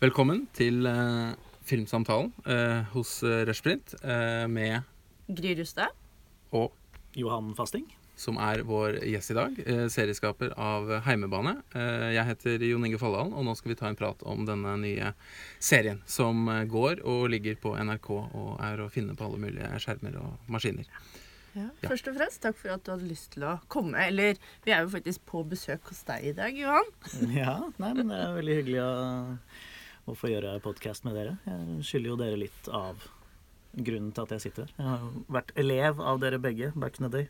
Velkommen til uh, Filmsamtalen uh, hos uh, Rushprint eh, med Gry Rustad. og Johan Fasting. som er vår gjest i dag, serieskaper av Heimebane. Jeg heter Jon Inge Folldalen, og nå skal vi ta en prat om denne nye serien som går og ligger på NRK og er å finne på alle mulige skjermer og maskiner. Ja. Ja. Først og fremst, takk for at du hadde lyst til å komme. Eller, vi er jo faktisk på besøk hos deg i dag, Johan. Ja, nei, men det er veldig hyggelig å, å få gjøre podkast med dere. Jeg skylder jo dere litt av grunnen til at jeg sitter her. Jeg har jo vært elev av dere begge back in the day.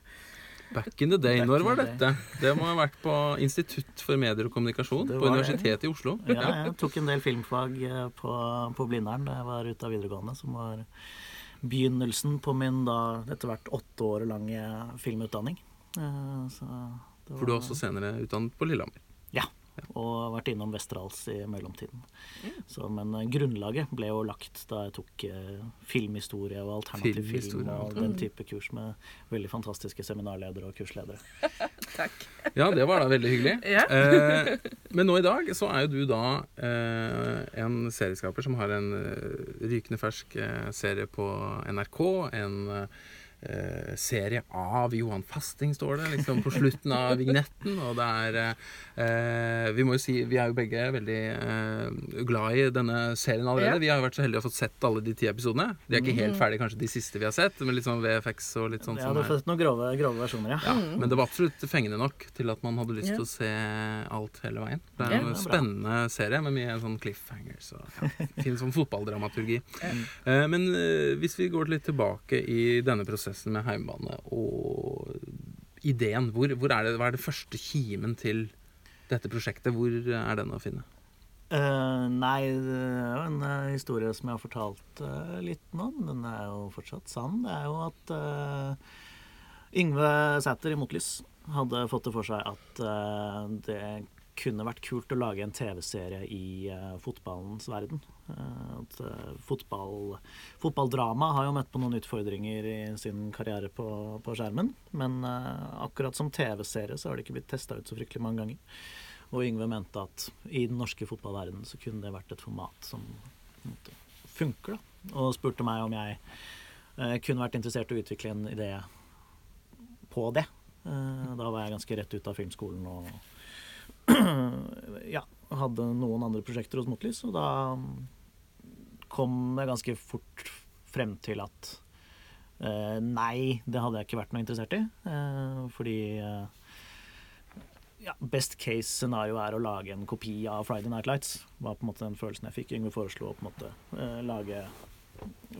Back in the day. Back Når var dette? Det må ha vært på Institutt for medier og kommunikasjon på var. Universitetet i Oslo. Ja, jeg tok en del filmfag eh, på, på Blindern da jeg var ute av videregående, som var begynnelsen på min da etter hvert åtte år lange filmutdanning. Eh, Så det For du er var- også senere utdannet på Lillehammer. Og vært innom Westerdals i mellomtiden. Så, men eh, grunnlaget ble jo lagt da jeg tok eh, filmhistorie og alternativ film og den type kurs med veldig fantastiske seminarledere og kursledere. Takk. Ja, det var da veldig hyggelig. Ja. Eh, men nå i dag så er jo du da eh, en serieskaper som har en eh, rykende fersk eh, serie på NRK. En eh, serie av Johan Fasting, står det liksom på slutten av vignetten. Og det er eh, Vi må jo si vi er jo begge veldig eh, glad i denne serien allerede. Ja. Vi har jo vært så heldige å ha fått sett alle de ti episodene. De er ikke helt ferdige, kanskje de siste vi har sett, men litt sånn VFX og litt sånn Ja, du har sett noen grove, grove versjoner, ja. ja, Men det var absolutt fengende nok til at man hadde lyst Ja. å se alt hele veien. Det er en er bra. spennende serie med mye sånn cliffhangers og ja, fin sånn fotballdramaturgi. Eh, men eh, hvis vi går litt tilbake i denne prosessen med heimebane og ideen, hvor, hvor er det, hva er det første kimen til dette prosjektet? Hvor er den å finne? Uh, nei, det er jo en uh, historie som jeg har fortalt uh, litt nå, men den er jo fortsatt sann. Det er jo at Yngve Sæter i Motlys hadde fått det for seg at det kunne vært kult å lage en TV-serie i uh, fotballens verden. Uh, at uh, fotball, fotballdrama har jo møtt på noen utfordringer i sin karriere på, på skjermen. Men akkurat som TV-serie så har det ikke blitt testa ut så fryktelig mange ganger. Og Yngve mente at i den norske fotballverdenen så kunne det vært et format som måte, funker. da. Og spurte meg om jeg kunne vært interessert i å utvikle en idé på det. Da var jeg ganske rett ut av filmskolen og ja, hadde noen andre prosjekter hos Motlys, og da kom jeg ganske fort frem til at eh, nei, det hadde jeg ikke vært noe interessert i. Eh, fordi eh, ja, best case scenario er å lage en kopi av Friday Night Lights. var på en måte den følelsen jeg fikk. Yngve foreslo å på en måte eh, lage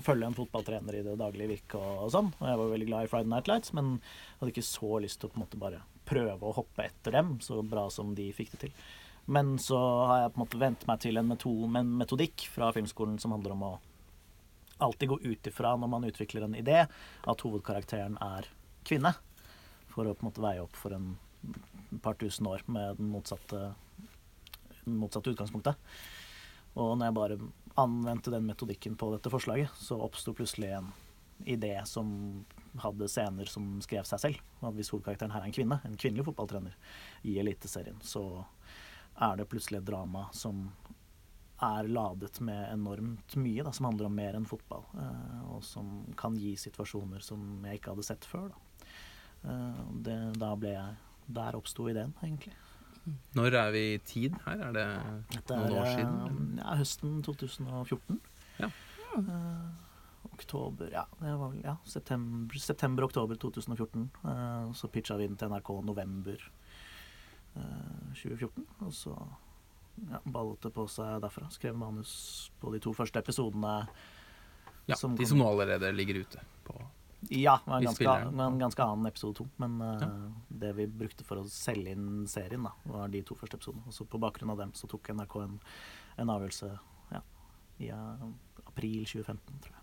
følge en fotballtrener i det daglige virket og, og sånn. Og jeg var veldig glad i Friday Night Lights, men hadde ikke så lyst til å på en måte bare prøve å hoppe etter dem, så bra som de fikk det til. Men så har jeg på en måte vent meg til en, meto en metodikk fra filmskolen som handler om å alltid gå ut ifra når man utvikler en idé, at hovedkarakteren er kvinne. For å på en måte veie opp for en par tusen år med den motsatte, den motsatte utgangspunktet. Og når jeg bare anvendte den metodikken på dette forslaget, så oppsto plutselig en idé som hadde scener som skrev seg selv. At hvis hovedkarakteren her er en kvinne, en kvinnelig fotballtrener i Eliteserien, så er det plutselig et drama som er ladet med enormt mye, da, som handler om mer enn fotball. eh, og som kan gi situasjoner som jeg ikke hadde sett før. Da, eh, det, da ble jeg Der oppsto ideen, egentlig. Når er vi i tid her? Er det Dette noen år siden? eh, ja, høsten 2014. Ja. Eh, oktober Ja, det var vel ja, september- september-oktober 2014. Uh, så pitcha vi den til NRK november uh, 2014. Og så ja, ballet det på seg derfra. Skrev manus på de to første episodene. Ja, som de kom- som nå allerede ligger ute på Ja, det var en ganske, en ganske annen episode to. Men ja. uh, det vi brukte for å selge inn serien, da, var de to første episodene. Og så på bakgrunn av dem så tok NRK en, en avgjørelse ja, i eh, april 2015, tror jeg.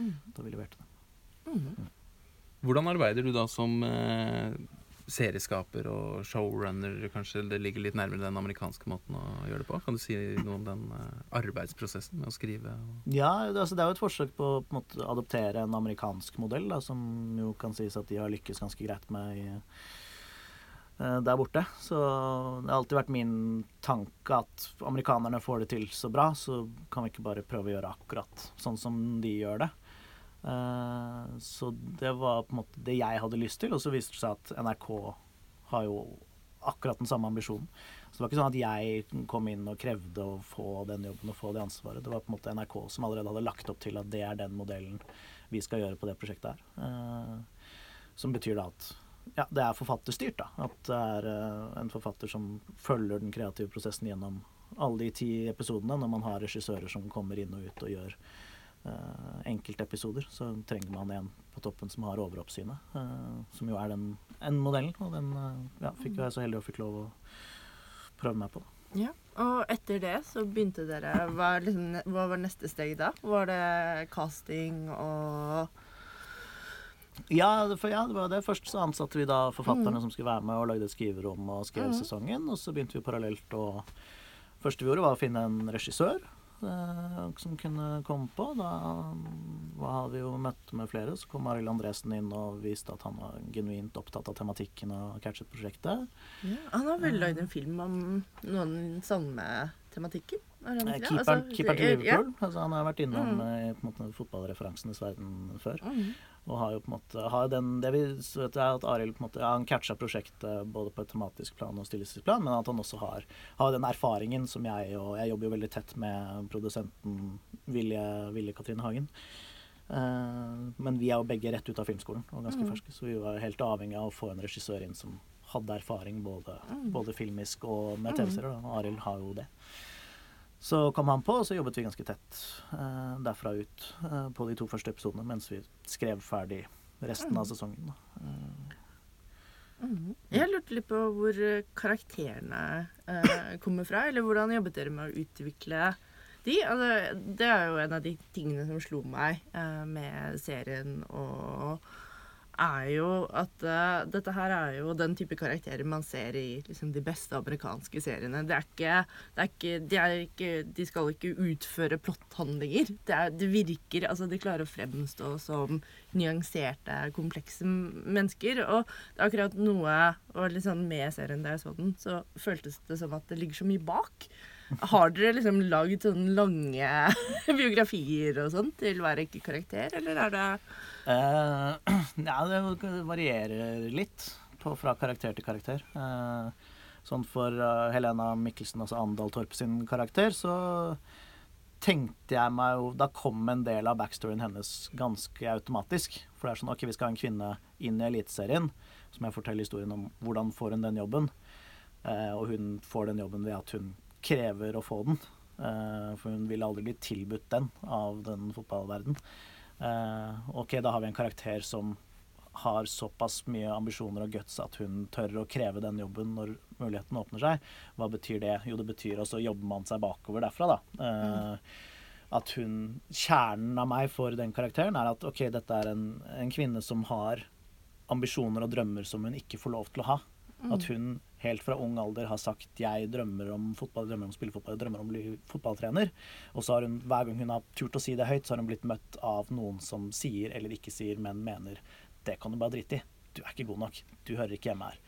Da vi leverte det. Hvordan arbeider du da som eh, serieskaper og showrunner, kanskje? Det ligger litt nærmere den amerikanske måten å gjøre det på. Kan du si noe om den eh, arbeidsprosessen med å skrive? Og Ja, det, altså, det er jo et forsøk på å på en måte, adoptere en amerikansk modell, da, som jo kan sies at de har lykkes ganske greit med i eh, der borte. Så det har alltid vært min tanke at amerikanerne får det til så bra, så kan vi ikke bare prøve å gjøre akkurat sånn som de gjør det. Eh, så det var på en måte det jeg hadde lyst til, og så viste det seg at NRK har jo akkurat den samme ambisjonen. Så det var ikke sånn at jeg kom inn og krevde å få den jobben og få det ansvaret. Det var på en måte NRK som allerede hadde lagt opp til at det er den modellen vi skal gjøre på det prosjektet her. Eh, som betyr da at ja, det er forfatterstyrt. da. At det er uh, en forfatter som følger den kreative prosessen gjennom alle de ti episodene. Når man har regissører som kommer inn og ut og gjør enkeltepisoder, så trenger man en på toppen som har overoppsynet. Uh, som jo er den, en modellen. Og den ja, fikk jeg så heldig og fikk lov å prøve meg på. Ja, Og etter det så begynte dere Hva, liksom, hva var neste steg da? Var det casting og ja, for ja, det var det. Først så ansatte vi da forfatterne mm. som skulle være med og lagde et skriverom og skrev mm. sesongen. Og så begynte vi parallelt å første vi gjorde, var å finne en regissør eh, som kunne komme på. Da hadde vi jo møtt med flere. Så kom Arild Andresen inn og viste at han var genuint opptatt av tematikken og catchet-prosjektet. Ja, han har vel lagd en film om noen samme tematikken? Keeperen, altså, keeper til Liverpool. Ja. Altså, han har vært innom mm. i måte, fotballreferansenes verden før. Mm. Og har jo på en måte har den, det vi vet er at Arild på en måte, ja, han catcha prosjektet både på et tematisk plan og stilistisk plan, men at han også har, har, den erfaringen som jeg og Jeg jobber jo veldig tett med produsenten Vilje, Vilje Katrine Hagen. Uh, men vi er jo begge rett ut av filmskolen og ganske mm. ferske, så vi var helt avhengig av å få en regissør inn som hadde erfaring både, mm. både filmisk og med mm. TV-serier. Arild har jo det. Så kom han på, og så jobbet vi ganske tett uh, derfra ut uh, på de to første episodene mens vi skrev ferdig resten av mm. sesongen. Uh, mm. Jeg lurte litt på hvor karakterene kommer fra, eller hvordan jobbet dere med å utvikle de? Altså, det er jo en av de tingene som slo meg med serien og er jo at uh, dette her er jo den type karakterer man ser i liksom, de beste amerikanske seriene. Det er ikke, det er ikke, de, er ikke de, skal ikke utføre plotthandlinger. Det, det, virker Altså, de klarer å fremstå som nyanserte, komplekse mennesker. Og det er akkurat noe og liksom med serien da jeg så den, så føltes det som at det ligger så mye bak. Har dere liksom lagd sånne lange biografier og sånn til hver enkelt karakter, eller er det uh, Ja, det varierer litt på, fra karakter til karakter. Uh, sånn for uh, Helena Mikkelsen, altså Andal Torp sin karakter, så tenkte jeg meg jo Da kom en del av backstoryen hennes ganske automatisk. For det er sånn OK, vi skal ha en kvinne inn i Eliteserien. som jeg forteller historien om hvordan får hun den jobben. og hun får den jobben ved at hun krever å få den. Uh, for hun vil aldri bli tilbudt den av den fotballverdenen. Uh, ok, da har vi en karakter som har såpass mye ambisjoner og guts at hun tør å kreve den jobben når muligheten åpner seg. Hva betyr det? Jo, det betyr også jobber man seg bakover derfra, da. Mm. At hun Kjernen av meg for den karakteren er at ok, dette er en, en kvinne som har ambisjoner og drømmer som hun ikke får lov til å ha. Mm. At hun helt fra ung alder har sagt 'jeg drømmer om fotball, drømmer om å spille fotball, drømmer om å bli fotballtrener'. Og så har hun, hver gang hun har turt å si det høyt, så har hun blitt møtt av noen som sier eller ikke sier, men mener 'det kan du bare drite i'. Du er ikke god nok. Du hører ikke hjemme her.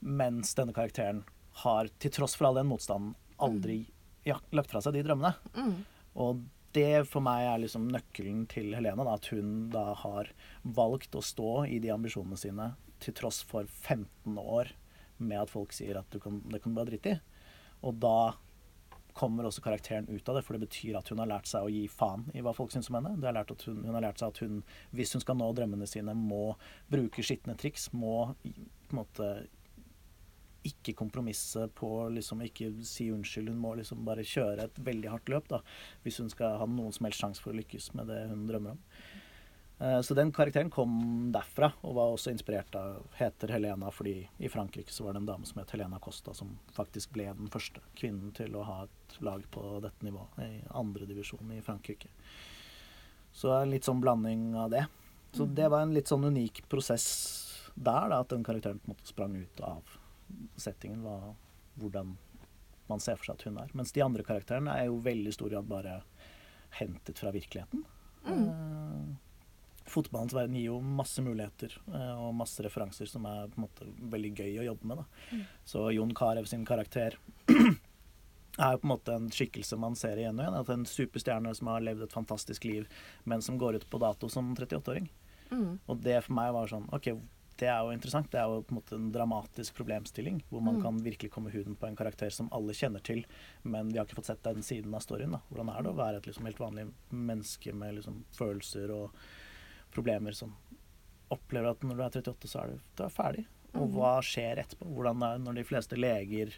Mens denne karakteren har, til tross for all den motstanden, aldri ja, lagt fra seg de drømmene. Mm. Og det for meg er liksom nøkkelen til Helene. Da, at hun da har valgt å stå i de ambisjonene sine til tross for 15 år med at folk sier at kan, det kan du bare drite i. Og da kommer også karakteren ut av det, for det betyr at hun har lært seg å gi faen i hva folk syns om henne. Har hun, hun, har lært seg at hun, hvis hun skal nå drømmene sine, må bruke skitne triks. Må på en måte ikke kompromisse på liksom ikke si unnskyld. Hun må liksom bare kjøre et veldig hardt løp da, hvis hun skal ha noen som helst sjanse for å lykkes med det hun drømmer om. Eh, så den karakteren kom derfra, og var også inspirert av Heter Helena fordi i Frankrike så var det en dame som het Helena Costa, som faktisk ble den første kvinnen til å ha et lag på dette nivået, i andredivisjon i Frankrike. Så en litt sånn blanding av det. Så mm. det var en litt sånn unik prosess der, da, at den karakteren på en måte sprang ut av settingen, var hvordan man ser for seg at hun er. Mens de andre karakterene er jo veldig stor grad bare hentet fra virkeligheten. Mm. Fotballens verden gir jo masse muligheter eh, og masse referanser som er på en måte veldig gøy å jobbe med. Da. Mm. Så Jon Carew sin karakter er jo på en måte en skikkelse man ser igjen og igjen. At en superstjerne som har levd et fantastisk liv, men som går ut på dato som 38-åring. Mm. Og det for meg var sånn OK, det er jo interessant. Det er jo på en måte en dramatisk problemstilling, hvor man Mm. kan virkelig komme huden på en karakter som alle kjenner til, men vi har ikke fått sett den siden av storyen. da. Hvordan er det å være et liksom helt vanlig menneske med liksom følelser og problemer som opplever at når du er 38, så er du, du er ferdig. Og Mhm. hva skjer etterpå? Hvordan det er når de fleste leger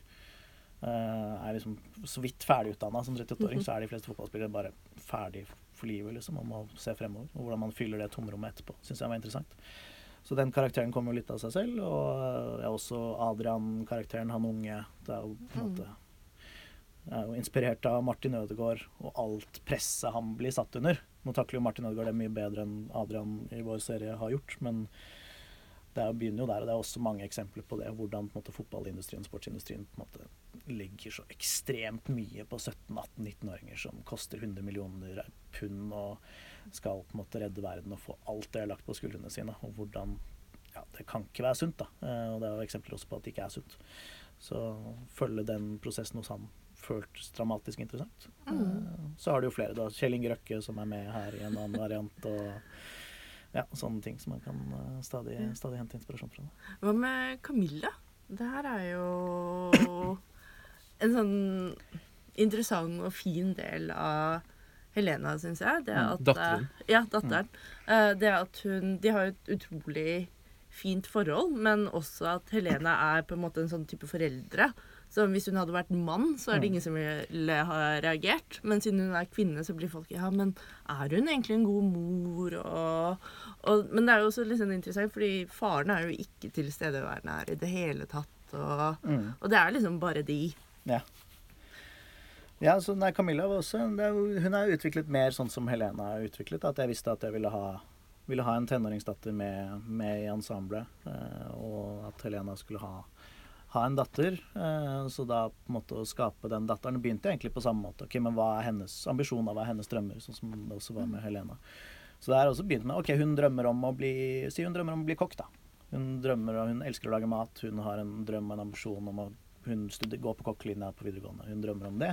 uh, er liksom så vidt ferdigutdanna som 38-åring, Mhm. så er de fleste fotballspillere bare ferdig for livet, liksom, og må se fremover. Og hvordan man fyller det tomrommet etterpå, syns jeg var interessant. Så den karakteren kommer jo litt av seg selv, og jeg er også Adrian-karakteren, han unge. Det er jo på en Mm. måte er jo inspirert av Martin Ødegaard og alt presset han blir satt under. Nå takler jo Martin Ødegaard det mye bedre enn Adrian i vår serie har gjort, men det er begynner jo der, og det er også mange eksempler på det. Hvordan på måte, fotballindustrien, sportsindustrien, på en måte legger så ekstremt mye på 17-18-19-åringer som koster 100 millioner pund og skal på en måte redde verden og få alt det lagt på skuldrene sine. Og hvordan Ja, det kan ikke være sunt, da. Eh, Og det er jo eksempler også på at det ikke er sunt. Så følge den prosessen hos han føltes dramatisk interessant. Mm. Eh, Så har du jo flere, da. Kjell Inge Røkke som er med her i en annen variant. og ja, sånne ting som man kan eh, stadig, stadig hente inspirasjon fra. Hva med Camilla? Det her er jo en sånn interessant og fin del av Helena, syns jeg. Det Mm, at, datteren. eh, Ja, datteren. Mm. Det at hun De har et utrolig fint forhold, men også at Helena er på en måte en sånn type foreldre. Så hvis hun hadde vært mann, så er det Mm. ingen som ville ha reagert. Men siden hun er kvinne, så blir folk Ja, men er hun egentlig en god mor? Og, og, men det er jo også litt sånn interessant, fordi faren er jo ikke tilstedeværende her i det hele tatt. Og, og det er liksom bare de. Ja, så nei, Camilla var også det er, Hun er utviklet mer sånn som Helena er utviklet. At jeg visste at jeg ville ha, ville ha en tenåringsdatter med, med i ensemblet. Eh, og at Helena skulle ha, ha en datter. Eh, så da på en måte å skape den datteren begynte egentlig på samme måte. Ok, Men hva er hennes ambisjoner, hva er hennes drømmer? Sånn som det også var med Helena. Så det er også begynt med Ok, hun drømmer om å bli Si hun drømmer om å bli kokk, da. Hun drømmer og hun elsker å lage mat. Hun har en drøm og en ambisjon om å hun gå på kokkelinja på videregående. Hun drømmer om det.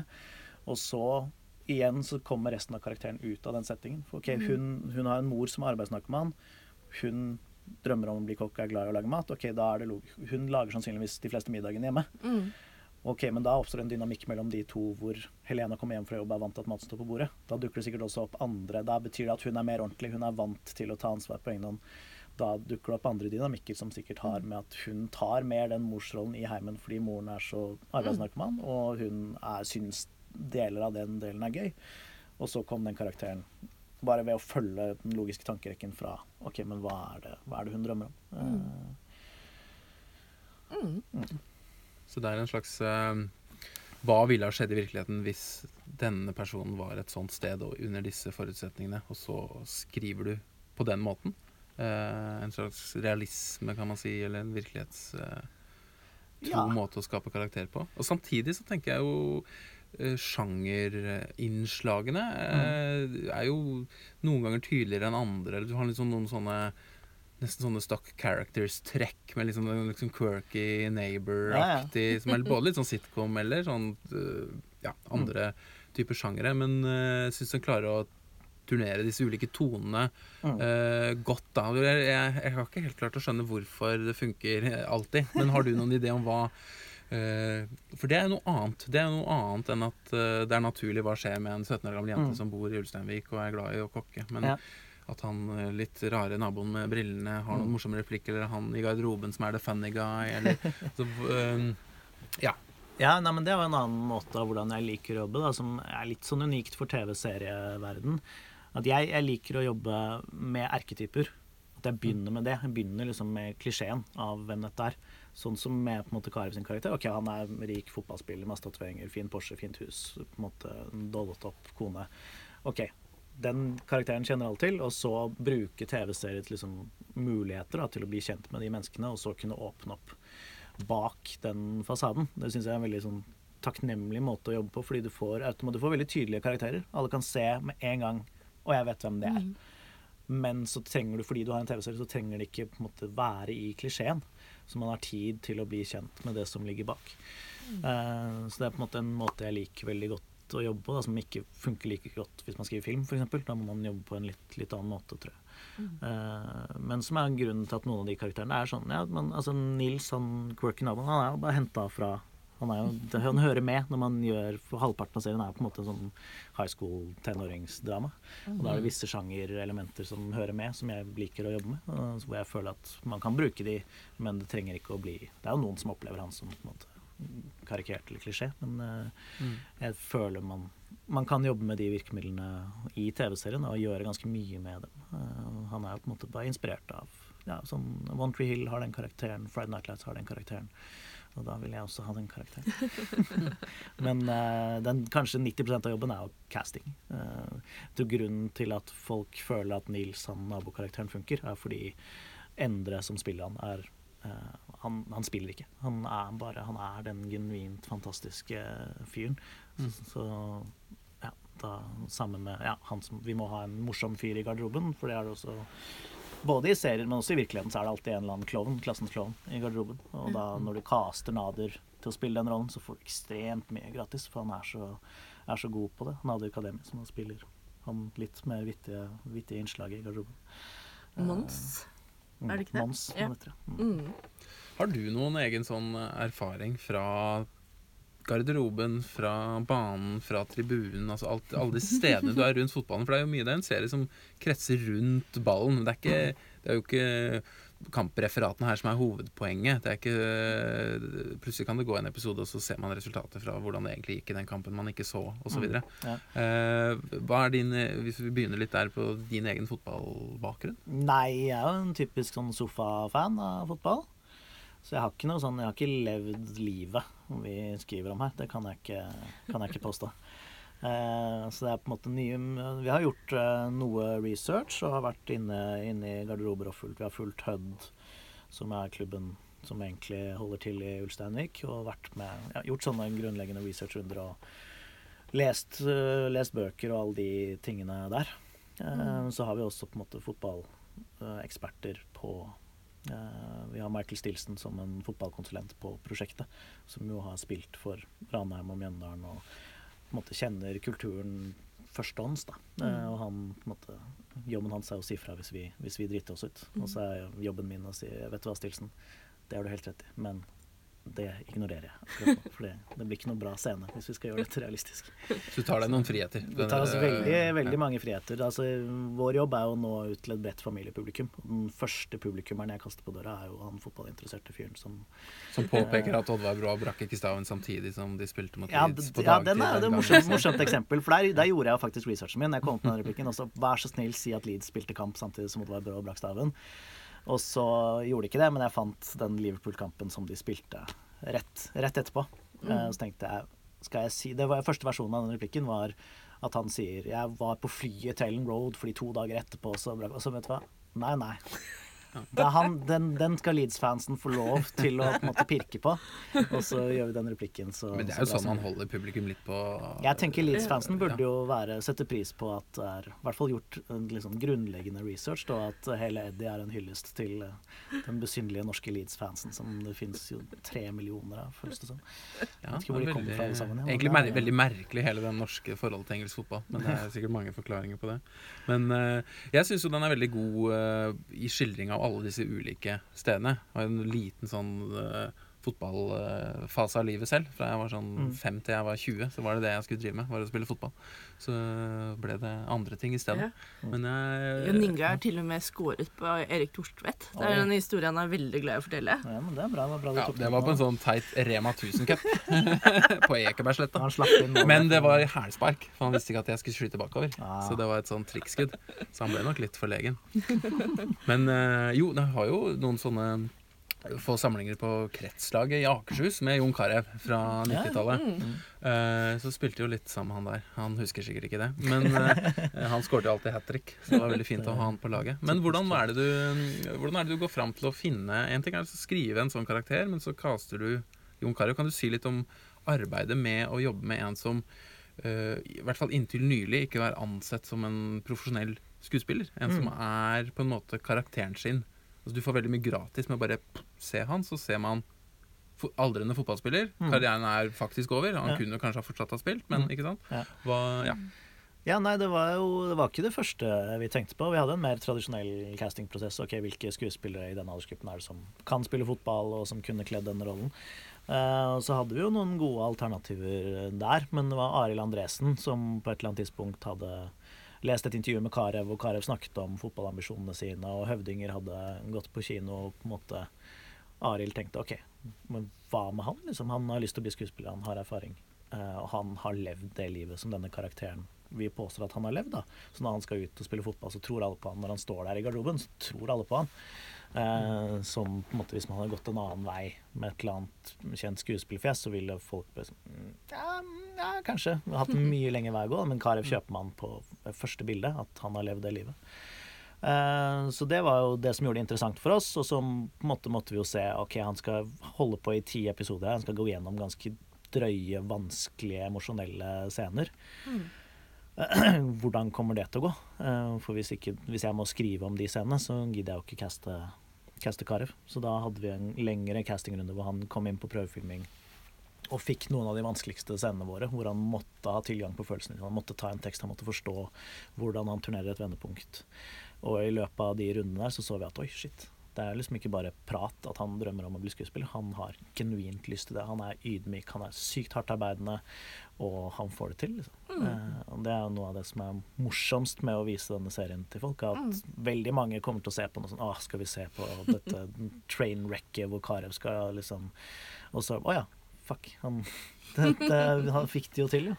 Og så igjen så kommer resten av karakteren ut av den settingen. For ok, hun, hun har en mor som er arbeidsnarkoman. Hun drømmer om å bli kokk er glad i å lage mat. Ok, da er det log Hun lager sannsynligvis de fleste middagene hjemme. Mm. Ok, Men da oppstår en dynamikk mellom de to hvor Helena kommer hjem fra jobb og er vant til at maten står på bordet. Da dukker det sikkert også opp andre. Da betyr det at hun er mer ordentlig. Hun er vant til å ta ansvar på egen hånd. Da dukker det opp andre dynamikker som sikkert har med at hun tar mer den morsrollen i heimen fordi moren er så arbeidsnarkoman, og hun er, syns deler av den delen er gøy. Og så kom den karakteren bare ved å følge den logiske tankerekken fra OK, men hva er det, hva er det hun drømmer om? Eh, Mm. Så det er en slags uh, Hva ville ha skjedd i virkeligheten hvis denne personen var et sånt sted og under disse forutsetningene, og så skriver du på den måten? Uh, en slags realisme, kan man si, eller en virkelighets... Uh, tro Ja. måte å skape karakter på. Og samtidig så tenker jeg jo Sjangerinnslagene mm. er jo noen ganger tydeligere enn andre. Eller du har liksom noen sånne Nesten sånne stock characters-trekk med liksom, liksom quirky neighbor-aktig Som er både litt sånn sitcom eller sånn eh, ja, andre typer sjangere. Men jeg syns den klarer å turnere disse ulike tonene Mm. uh, godt. da jeg, jeg, jeg har ikke helt klart å skjønne hvorfor det funker alltid. Men har du noen idé om hva eh, For det er noe annet Det er noe annet enn at eh, det er naturlig hva skjer med en 17 år gammel jente Mm. som bor i Ulsteinvik og er glad i å kokke. Men Ja. at han eh, litt rare naboen med brillene har noen Mm. morsomme replikker, eller han i garderoben som er the funny guy, eller så, eh, Ja. Ja, nei, men Det er jo en annen måte av hvordan jeg liker å jobbe, da, som er litt sånn unikt for TV-serieverden. At jeg, jeg liker å jobbe med erketyper. At jeg begynner med det. Jeg begynner liksom med klisjeen av hvem dette er. Sånn som med på en måte Karev sin karakter. Ok, Han er rik fotballspiller, masse tatoveringer, fin Porsche, fint hus, på en måte dollet opp kone. Ok, den karakteren kjenner alle til, og så bruke TV-seriets liksom, muligheter da, til å bli kjent med de menneskene, og så kunne åpne opp bak den fasaden. Det syns jeg er en veldig sånn takknemlig måte å jobbe på, fordi du får, du får veldig tydelige karakterer. Alle kan se med en gang Og jeg vet hvem det er. Men så trenger du, fordi du har en TV-serie, så trenger det ikke på en måte være i klisjeen. Så man har tid til å bli kjent med det som ligger bak. Eh, så det er på en måte en måte jeg liker veldig godt å jobbe på, da, som ikke funker like godt hvis man skriver film, f.eks. Da må man jobbe på en litt, litt annen måte, tror jeg. Eh, men som er grunnen til at noen av de karakterene er sånn ja, men, altså Nils, han quirky naboen, han er jo bare henta fra han, er jo, han hører med når man gjør For halvparten av serien er på en måte sånn high school tenåringsdrama. Og da er det visse sjangerelementer som hører med, som jeg liker å jobbe med. Hvor jeg føler at man kan bruke de, men det trenger ikke å bli Det er jo noen som opplever han som på en måte karikert eller klisjé, men eh, jeg føler man, man kan jobbe med de virkemidlene i TV-serien og gjøre ganske mye med dem. Uh, han er jo på en måte bare inspirert av ja, sånn One Tree Hill har den karakteren, Friday Night Lights har den karakteren. Og da vil jeg også ha den karakteren. Men uh, den, kanskje 90% av jobben er jo casting. Uh, til grunnen til at folk føler at Nils, han nabokarakteren, funker, er fordi Endre som spiller han, er uh, han, han spiller ikke. Han er bare Han er den genuint fantastiske fyren. Mm. så ja, da sammen med Ja, han som Vi må ha en morsom fyr i garderoben, for det er det også både i serier, men også i virkeligheten så er det alltid en eller annen klovn, klassens klovn, i garderoben. Og da når du caster Nader til å spille den rollen, så får du ekstremt mye gratis, for han er så, er så god på det. Nader Kademi, som han spiller han litt mer vittige, vittige innslag i garderoben. Mons. Mm, Er det ikke det? Mons, Ja. Mm. Mm. Har du noen egen sånn erfaring fra garderoben, fra banen, fra tribunen, altså alt, alle disse stedene du er rundt fotballen? For det er jo mye, det er en serie som kretser rundt ballen. Det er, ikke, det er jo ikke kampreferatene her som er hovedpoenget. Det er ikke, plutselig kan det gå en episode, og så ser man resultatet fra hvordan det egentlig gikk i den kampen man ikke så, osv. Mm, ja. Eh, hva er din, hvis vi begynner litt der på din egen fotballbakgrunn? Nei, jeg er jo en typisk sånn sofafan av fotball. Så jeg har ikke noe sånn Jeg har ikke levd livet vi skriver om her. Det kan jeg ikke, kan jeg ikke påstå. Eh, så det er på en måte nye Vi har gjort eh, noe research og har vært inne, inne i garderober og fulgt. Vi har fulgt Hødd, som er klubben som egentlig holder til i Ulsteinvik, og vært med, ja, gjort sånne grunnleggende researchrunder og lest, uh, lest bøker og alle de tingene der. Eh, Så har vi også på en måte fotballeksperter på Vi har Michael Stilson som en fotballkonsulent på prosjektet, som jo har spilt for Ranheim og Mjøndalen og på en måte kjenner kulturen førstehånds. da. Mm. og han, på en måte, jobben hans er å si fra hvis vi, hvis vi driter oss ut. Og så er jobben min å si vet du hva, Stilson, det har du helt rett i, men det ignorerer jeg. For det, det blir ikke noe bra scene hvis vi skal gjøre dette realistisk. Så du tar deg noen friheter? Vi tar oss veldig, veldig mange friheter. Altså, vår jobb er å nå ut til et bredt familiepublikum. Den første publikummeren jeg kaster på døra, er jo han fotballinteresserte fyren som Som påpeker at Oddvar Brå brakk ikke staven samtidig som de spilte mot Ja, Leeds på dagtid? ja den er et morsomt, morsomt eksempel. For der, der gjorde jeg faktisk researchen min. Jeg kom på den replikken. Og så vær så snill, si at Leeds spilte kamp samtidig som Oddvar Brå brakk staven. Og så gjorde de ikke det, men jeg fant den Liverpool-kampen som de spilte rett, rett etterpå. Mm. Så tenkte jeg skal jeg si, det var Første versjonen av den replikken var at han sier Jeg var på flyet til Ellen Road fordi to dager etterpå så Og så vet du hva? Nei, nei. Det er han, den, den skal Leeds-fansen få lov til å på en måte pirke på. Og så gjør vi den replikken så Men det er jo sånn man holder publikum litt på jeg tenker Leeds-fansen burde jo være, sette pris på at det er i hvert fall gjort en liksom grunnleggende research, og at hele Eddie er en hyllest til eh, den besynderlige norske Leeds-fansen, som det finnes jo tre millioner av, føles det som. Ja, det de er fra alle sammen. ja, Egentlig mer, veldig merkelig hele den norske forholdet til engelsk fotball. Men det er sikkert mange forklaringer på det. Men uh, jeg syns jo den er veldig god uh, i skildring av alle disse ulike stedene. Og en liten sånn uh, fotballfase av livet selv. Fra jeg var sånn Mm. fem til jeg var 20, så var det det jeg skulle drive med. Var å spille fotball. Så ble det andre ting i stedet. Ja. Men jeg Jon Inge har til og med skåret på Erik Torstvedt. Det er Oi. en historie han er veldig glad i å fortelle. Ja, men det er bra. Det var bra du ja, det var på en sånn teit Rema 1000-cup på Ekebergsletta. Han slapp inn. Men det var hælspark, for han visste ikke at jeg skulle skyte bakover. Ah. Så det var et sånn trikkskudd. Så han ble nok litt forlegen. Men eh, jo, det har jo noen sånne få samlinger på Kretslaget i Akershus med Jon Carew fra 90-tallet. Eh, så spilte jo litt sammen han der. Han husker sikkert ikke det. Men uh, han skåret jo alltid hat trick, så det var veldig fint å ha han på laget. Men hvordan er det du, hvordan er det du går fram til å finne En ting er å skrive en sånn karakter, men så caster du Jon Carew. Kan du si litt om arbeidet med å jobbe med en som uh, i hvert fall inntil nylig ikke var ansett som en profesjonell skuespiller. En som er på en måte karakteren sin. Altså, du får veldig mye gratis med å bare se han, så ser man aldrende fotballspiller. Karrieren er faktisk over. Han Ja. kunne kanskje ha fortsatt ha spilt, men ikke sant? Ja. Hva, ja. Ja, nei, det var jo det var ikke det første vi tenkte på. Vi hadde en mer tradisjonell castingprosess. Ok, Hvilke skuespillere i denne aldersgruppen er det som kan spille fotball, og som kunne kledd denne rollen? Eh, og så hadde vi jo noen gode alternativer der, men det var Arild Andresen som på et eller annet tidspunkt hadde lest et intervju med Carew, og Carew snakket om fotballambisjonene sine, og Høvdinger hadde gått på kino, og på en måte Arild tenkte OK, men hva med han? Liksom, han har lyst til å bli skuespiller, han har erfaring. Uh, og han har levd det livet som denne karakteren vi påstår at han har levd. da. Så når han skal ut og spille fotball, så tror alle på han. Når han står der i garderoben, så tror alle på han. Eh, som på en måte hvis man hadde gått en annen vei med et eller annet kjent skuespillerfjes, så ville folk bare sånn mm, ja, ja, kanskje. Vi har hatt en mye lengre vei å gå, men Carew kjøper man på første bilde, at han har levd det livet. Eh, Så det var jo det som gjorde det interessant for oss. Og så på en måte måtte vi jo se ok, han skal holde på i ti episoder. Han skal gå gjennom ganske drøye, vanskelige, emosjonelle scener. Hvordan kommer det til å gå? Eh, For hvis, ikke, hvis jeg må skrive om de scenene, så gidder jeg jo ikke caste, caste Karev. Så da hadde vi en lengre castingrunde hvor han kom inn på prøvefilming og fikk noen av de vanskeligste scenene våre, hvor han måtte ha tilgang på følelsene. Han måtte ta en tekst, han måtte forstå hvordan han turnerer et vendepunkt. Og i løpet av de rundene der så så vi at oi, shit. Det er liksom ikke bare prat at han drømmer om å bli skuespiller. Han har genuint lyst til det. Han er ydmyk, han er sykt hardt arbeidende, og han får det til. Liksom. Eh, det er noe av det som er morsomst med å vise denne serien til folk. At veldig mange kommer til å se på noe sånn Å, skal vi se på dette trainwrecket hvor Carew skal liksom Og så Å ja, fuck. Han, dette, han fikk det jo til, jo.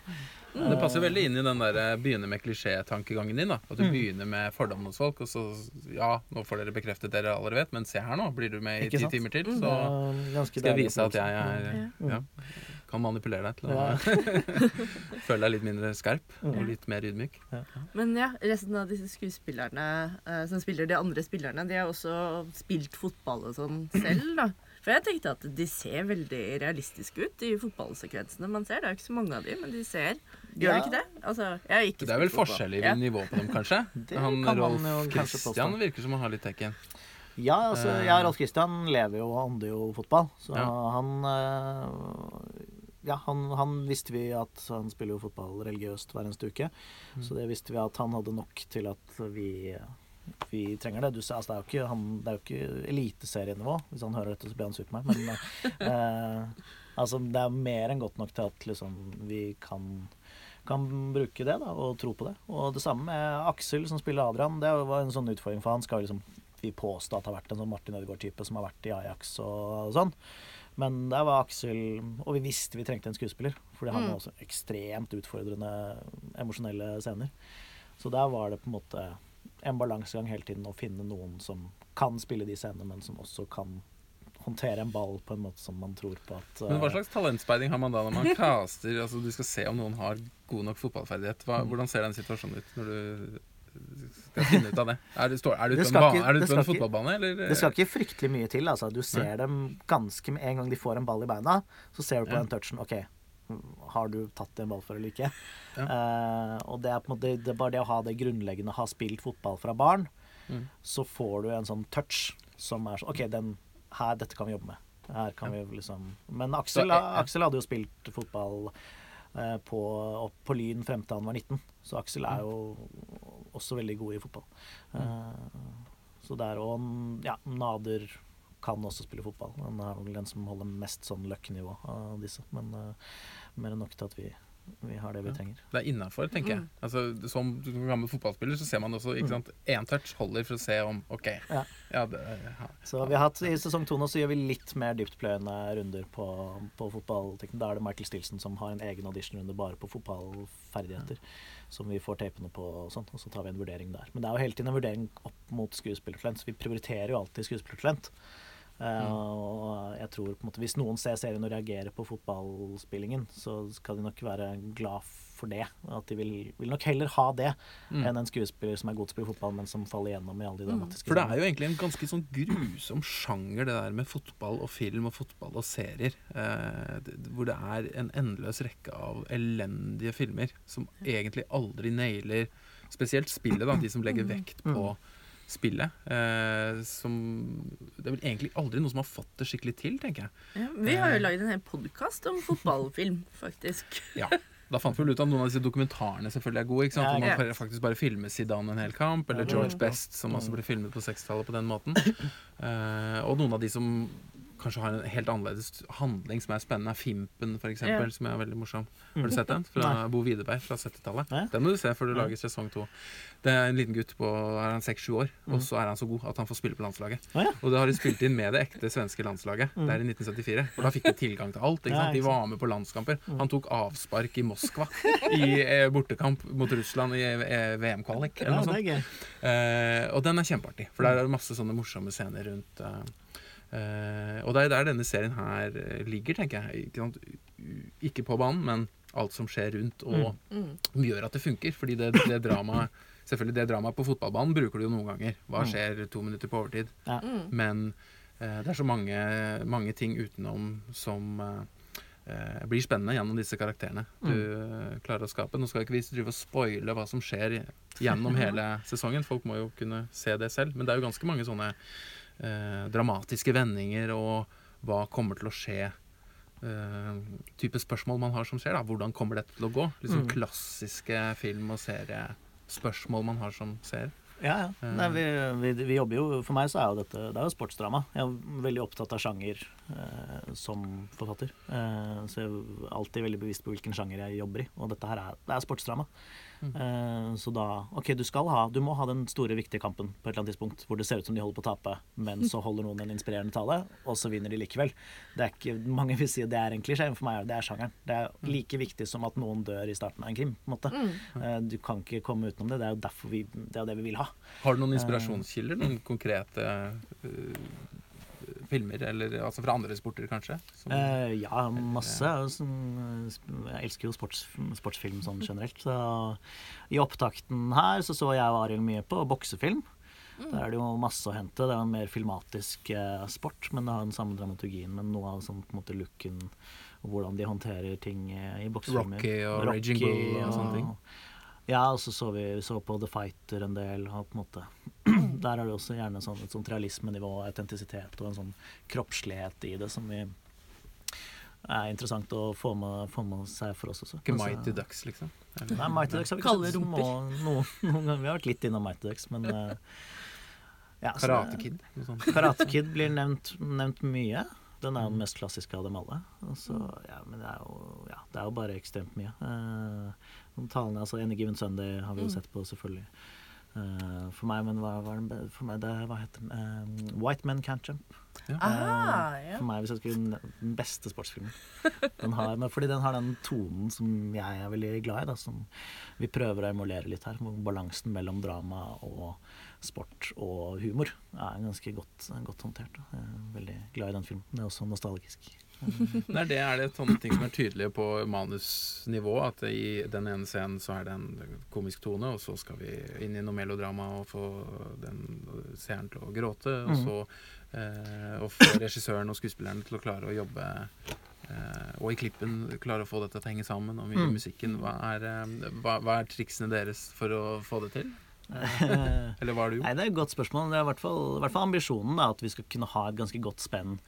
Det passer veldig inn i den der Begynner begynne med klisjé-tankegangen din. da At du Mm. begynner med fordommene hos folk, og så Ja, nå får dere bekreftet dere alle vet, men se her nå, blir du med i ti timer til, så er skal jeg vise at jeg er ja, kan manipulere deg til å Ja. føle deg litt mindre skarp og Mm. litt mer ydmyk. Men ja, resten av disse skuespillerne eh, som spiller de andre spillerne, de har også spilt fotball og sånn selv, da. For jeg tenkte at de ser veldig realistiske ut i fotballsekvensene man ser. Det er jo ikke så mange av dem, men de ser Gjør Ja. de ikke det? Altså, jeg har ikke Det er vel forskjell i Ja. nivå på dem, kanskje? Det Han kan man Rolf jo kanskje Christian virker som han har litt tekken. Ja, altså, Eh. ja, Rolf Christian lever jo og ånder jo fotball. Så Ja. han eh, Ja, han, han visste vi at han spiller jo fotball religiøst hver eneste uke. Mm. Så det visste vi at han hadde nok til at vi, vi trenger det. Du, altså, det er jo ikke, han, det er jo ikke eliteserienivå. Hvis han hører dette, så blir han sur på meg. Men eh, altså, det er mer enn godt nok til at liksom, vi kan kan bruke det da, og tro på det. Og det samme med Aksel, som spiller Adrian. Det var en sånn utfordring for han. Skal liksom vi påstå at det har vært en sånn Martin Ødegaard-type som har vært i Ajax og, og sånn. Men der var Aksel Og vi visste vi trengte en skuespiller, fordi han Mm. var også ekstremt utfordrende emosjonelle scener. Så der var det på en måte en balansegang hele tiden å finne noen som kan spille de scenene, men som også kan håndtere en ball på en måte som man tror på at Men hva eh, slags talentspeiding har man da når man caster? Altså Du skal se om noen har god nok fotballferdighet. Hva, Mm. hvordan ser den situasjonen ut når du skal finne ut av det? Er du, står, er du ute på en, ikke- er du på en fotballbane, eller? Det skal ikke fryktelig mye til. Altså. Du ser dem ganske med en gang de får en ball i beina. Så ser du på Ja. den touchen OK, har du tatt en ball for eller ikke? Ja. Eh, og det er på en måte det er bare det å ha det grunnleggende, ha spilt fotball fra barn, Mm. så får du en sånn touch som er sånn OK, den her, dette kan vi jobbe med. Her kan vi liksom Men Aksel, Så, ja. Aksel hadde jo spilt fotball eh, på, på Lyn frem til han var 19, så Aksel er jo også veldig god i fotball. Eh, så der og ja, Nader kan også spille fotball. Han er vel den som holder mest sånn løkkenivå av disse. Men eh, mer enn nok til at vi, vi har det vi Ja. trenger. Det er innafor, tenker jeg. Altså, som som gammel fotballspiller så ser man også ikke sant, Én touch holder for å se om OK. Mm. Ja. Ja, det, ja. Så vi har hatt, I sesong to nå så gjør vi litt mer dyptpløyende runder på, på fotballteknikk. Da er det Michael Stilson som har en egen auditionrunde bare på fotballferdigheter. Som vi får tapene på, og sånn, og så tar vi en vurdering der. Men det er jo hele tiden en vurdering opp mot skuespillertalent, så vi prioriterer jo alltid skuespillertalent. Eh, og jeg tror på en måte Hvis noen ser serien og reagerer på fotballspillingen, så skal de nok være glad for det. At de vil, vil nok heller ha det Mm. enn en skuespiller som er god til å spille fotball, men som faller gjennom i alle de dramatiske For det er jo egentlig en ganske sånn grusom sjanger, det der med fotball og film og fotball og serier. Eh, hvor det er en endeløs rekke av elendige filmer som egentlig aldri nailer spesielt spillet, da, de som legger vekt på spillet. Eh, som Det er vel egentlig aldri noen som har fått det skikkelig til, tenker jeg. Ja, vi har jo lagd en hel podkast om fotballfilm, faktisk. Ja. Da fant vi vel ut at noen av disse dokumentarene selvfølgelig er gode. ikke sant? Ja, Hvor man faktisk bare filmer Zidane en hel kamp, eller er George. Best, som også ble filmet på 60-tallet på den måten. Eh, og noen av de som kanskje har en helt annerledes handling som er spennende, Fimpen, eksempel, Ja. som er veldig morsom. Har du sett den? Fra Bo Widerberg fra 70-tallet. Nei. Den må du se før du lager sesong to. Det er en liten gutt på er han seks-sju år, Mm. og så er han så god at han får spille på landslaget. Å ja. Og det har de spilt inn med det ekte svenske landslaget. Mm. Det er i 1974. For da fikk de tilgang til alt. Ikke sant? De var med på landskamper. Han tok avspark i Moskva i eh, bortekamp mot Russland i eh, VM-kvalik. eller noe sånt. Eh, og den er kjempeartig, for der er det masse sånne morsomme scener rundt. Eh, eh, og det er der denne serien her eh, ligger, tenker jeg. Ikke, sant? Ikke på banen, men alt som skjer rundt, og Mm. Mm. gjør at det funker. Fordi det, det dramaet Selvfølgelig det dramaet på fotballbanen bruker du jo noen ganger. Hva Mm. skjer to minutter på overtid? Ja. Mm. Men uh, det er så mange, mange ting utenom som uh, eh, blir spennende gjennom disse karakterene du eh, klarer å skape. Nå skal ikke vi drive og spoile hva som skjer gjennom hele sesongen. Folk må jo kunne se det selv. Men det er jo ganske mange sånne dramatiske vendinger og hva kommer til å skje. eh, type spørsmål man har som skjer. da Hvordan kommer dette til å gå? Liksom Mm. Klassiske film- og seriespørsmål man har som ser. Ja, ja. Eh. Nei, vi, vi, vi jobber jo For meg så er jo dette Det er jo sportsdrama. Jeg er veldig opptatt av sjanger eh, som forfatter. Eh, så jeg er alltid veldig bevisst på hvilken sjanger jeg jobber i. Og dette her er, det er sportsdrama. Mm. Eh, så da OK, du skal ha Du må ha den store, viktige kampen på et eller annet tidspunkt hvor det ser ut som de holder på å tape, men så holder noen en inspirerende tale, og så vinner de likevel. Det er ikke, mange vil si at det er en klisjé, men for meg er det, det er sjangeren. Det er Mm. like viktig som at noen dør i starten av en krim. på en måte. Mm. Eh, du kan ikke komme utenom det. Det er jo derfor vi, det er det vi vil ha. Har du noen inspirasjonskilder? Noen konkrete øh, filmer, eller altså fra andre sporter, kanskje? Som, Eh, ja, masse. Sånn, Jeg elsker jo sports, sportsfilm sånn generelt. Så I opptakten her så så jeg og Arild mye på boksefilm. Der er det jo masse å hente. Det er en mer filmatisk eh, sport, men det har den samme dramaturgien. Men noe av sånn, på en måte looken og hvordan de håndterer ting eh, i boksefilmer. Rocky og Raging Bull og sånne ting. Ja, og så så vi så på The Fighter en del. Og på en måte Der er det også gjerne sånn, et sånt realismenivå, autentisitet og en sånn kroppslighet i det som vi er interessant å få med, få med seg for oss også. Ikke Altså- Mighty Ducks, liksom? Eller- Nei, Mighty Ducks har vi ikke sett små noen, noen ganger. Vi har vært litt innom Mighty Ducks, men eh, ja, Karate Kid? Karate Kid blir nevnt, nevnt mye. Den er jo den mest klassiske av dem alle. Altså, ja, men det er jo, ja, det er jo bare ekstremt mye. Eh, talene, altså Any Given Sunday har vi jo Mm. sett på, selvfølgelig. Uh, for meg, men hva var den For meg, det, hva heter den? Uh, White Men Can't Jump. Ah, ja. For meg, hvis jeg skulle den beste sportsfilmen. Den har, men fordi den har den tonen som jeg er veldig glad i. Da, som vi prøver å emulere litt her. Balansen mellom drama og sport og humor er ganske godt, godt håndtert. Da. Jeg er veldig glad i den filmen. Det er også nostalgisk. Det er det, er det sånne ting som er tydelige på manusnivå? At i den ene scenen så er det en komisk tone, og så skal vi inn i noe melodrama og få den seeren til å gråte. Og Mhm. så eh, og få regissøren og skuespillerne til å klare å jobbe eh, og i klippen klare å få dette til å henge sammen, og i Mm. musikken. Hva er, eh, hva, hva er triksene deres for å få det til? Eller hva har du gjort? Nei, Det er et godt spørsmål. Det er i hvert fall, i hvert fall ambisjonen da, at vi skal kunne ha et ganske godt spenn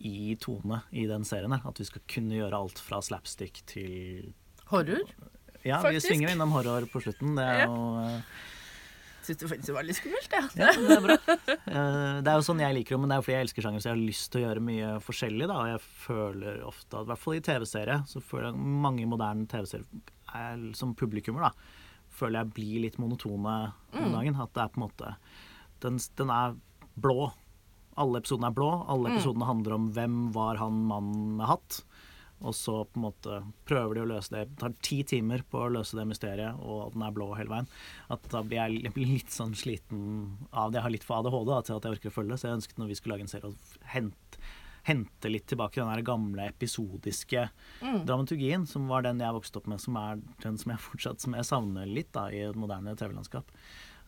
i tone i den serien. At vi skal kunne gjøre alt fra slapstick til Horror? Ja, vi svinger innom horror på slutten. Det er Ja. jo eh, Syns det faktisk var litt skummelt, ja. Ja, det er bra. Eh, Det er jo sånn jeg liker det, men det er jo fordi jeg elsker sjanger, så jeg har lyst til å gjøre mye forskjellig. da, Og jeg føler ofte, at, i hvert fall i TV-serie, så føler jeg mange moderne TV-serier er- som publikummer, da, føler jeg blir litt monotone om dagen. At det er på en måte Den, den er blå. Alle episodene er blå. Alle episodene handler om hvem var han mannen med hatt. Og så på en måte prøver de å løse det. Det tar ti timer på å løse det mysteriet, og den er blå hele veien. At da blir jeg jeg blir litt sånn sliten av det. Jeg har litt for ADHD da, til at jeg orker å følge det. Så jeg ønsket når vi skulle lage en serie å hente, hente litt tilbake den gamle episodiske dramaturgien, som var den jeg vokste opp med, som er den som jeg fortsatt som jeg savner litt da, i et moderne TV-landskap.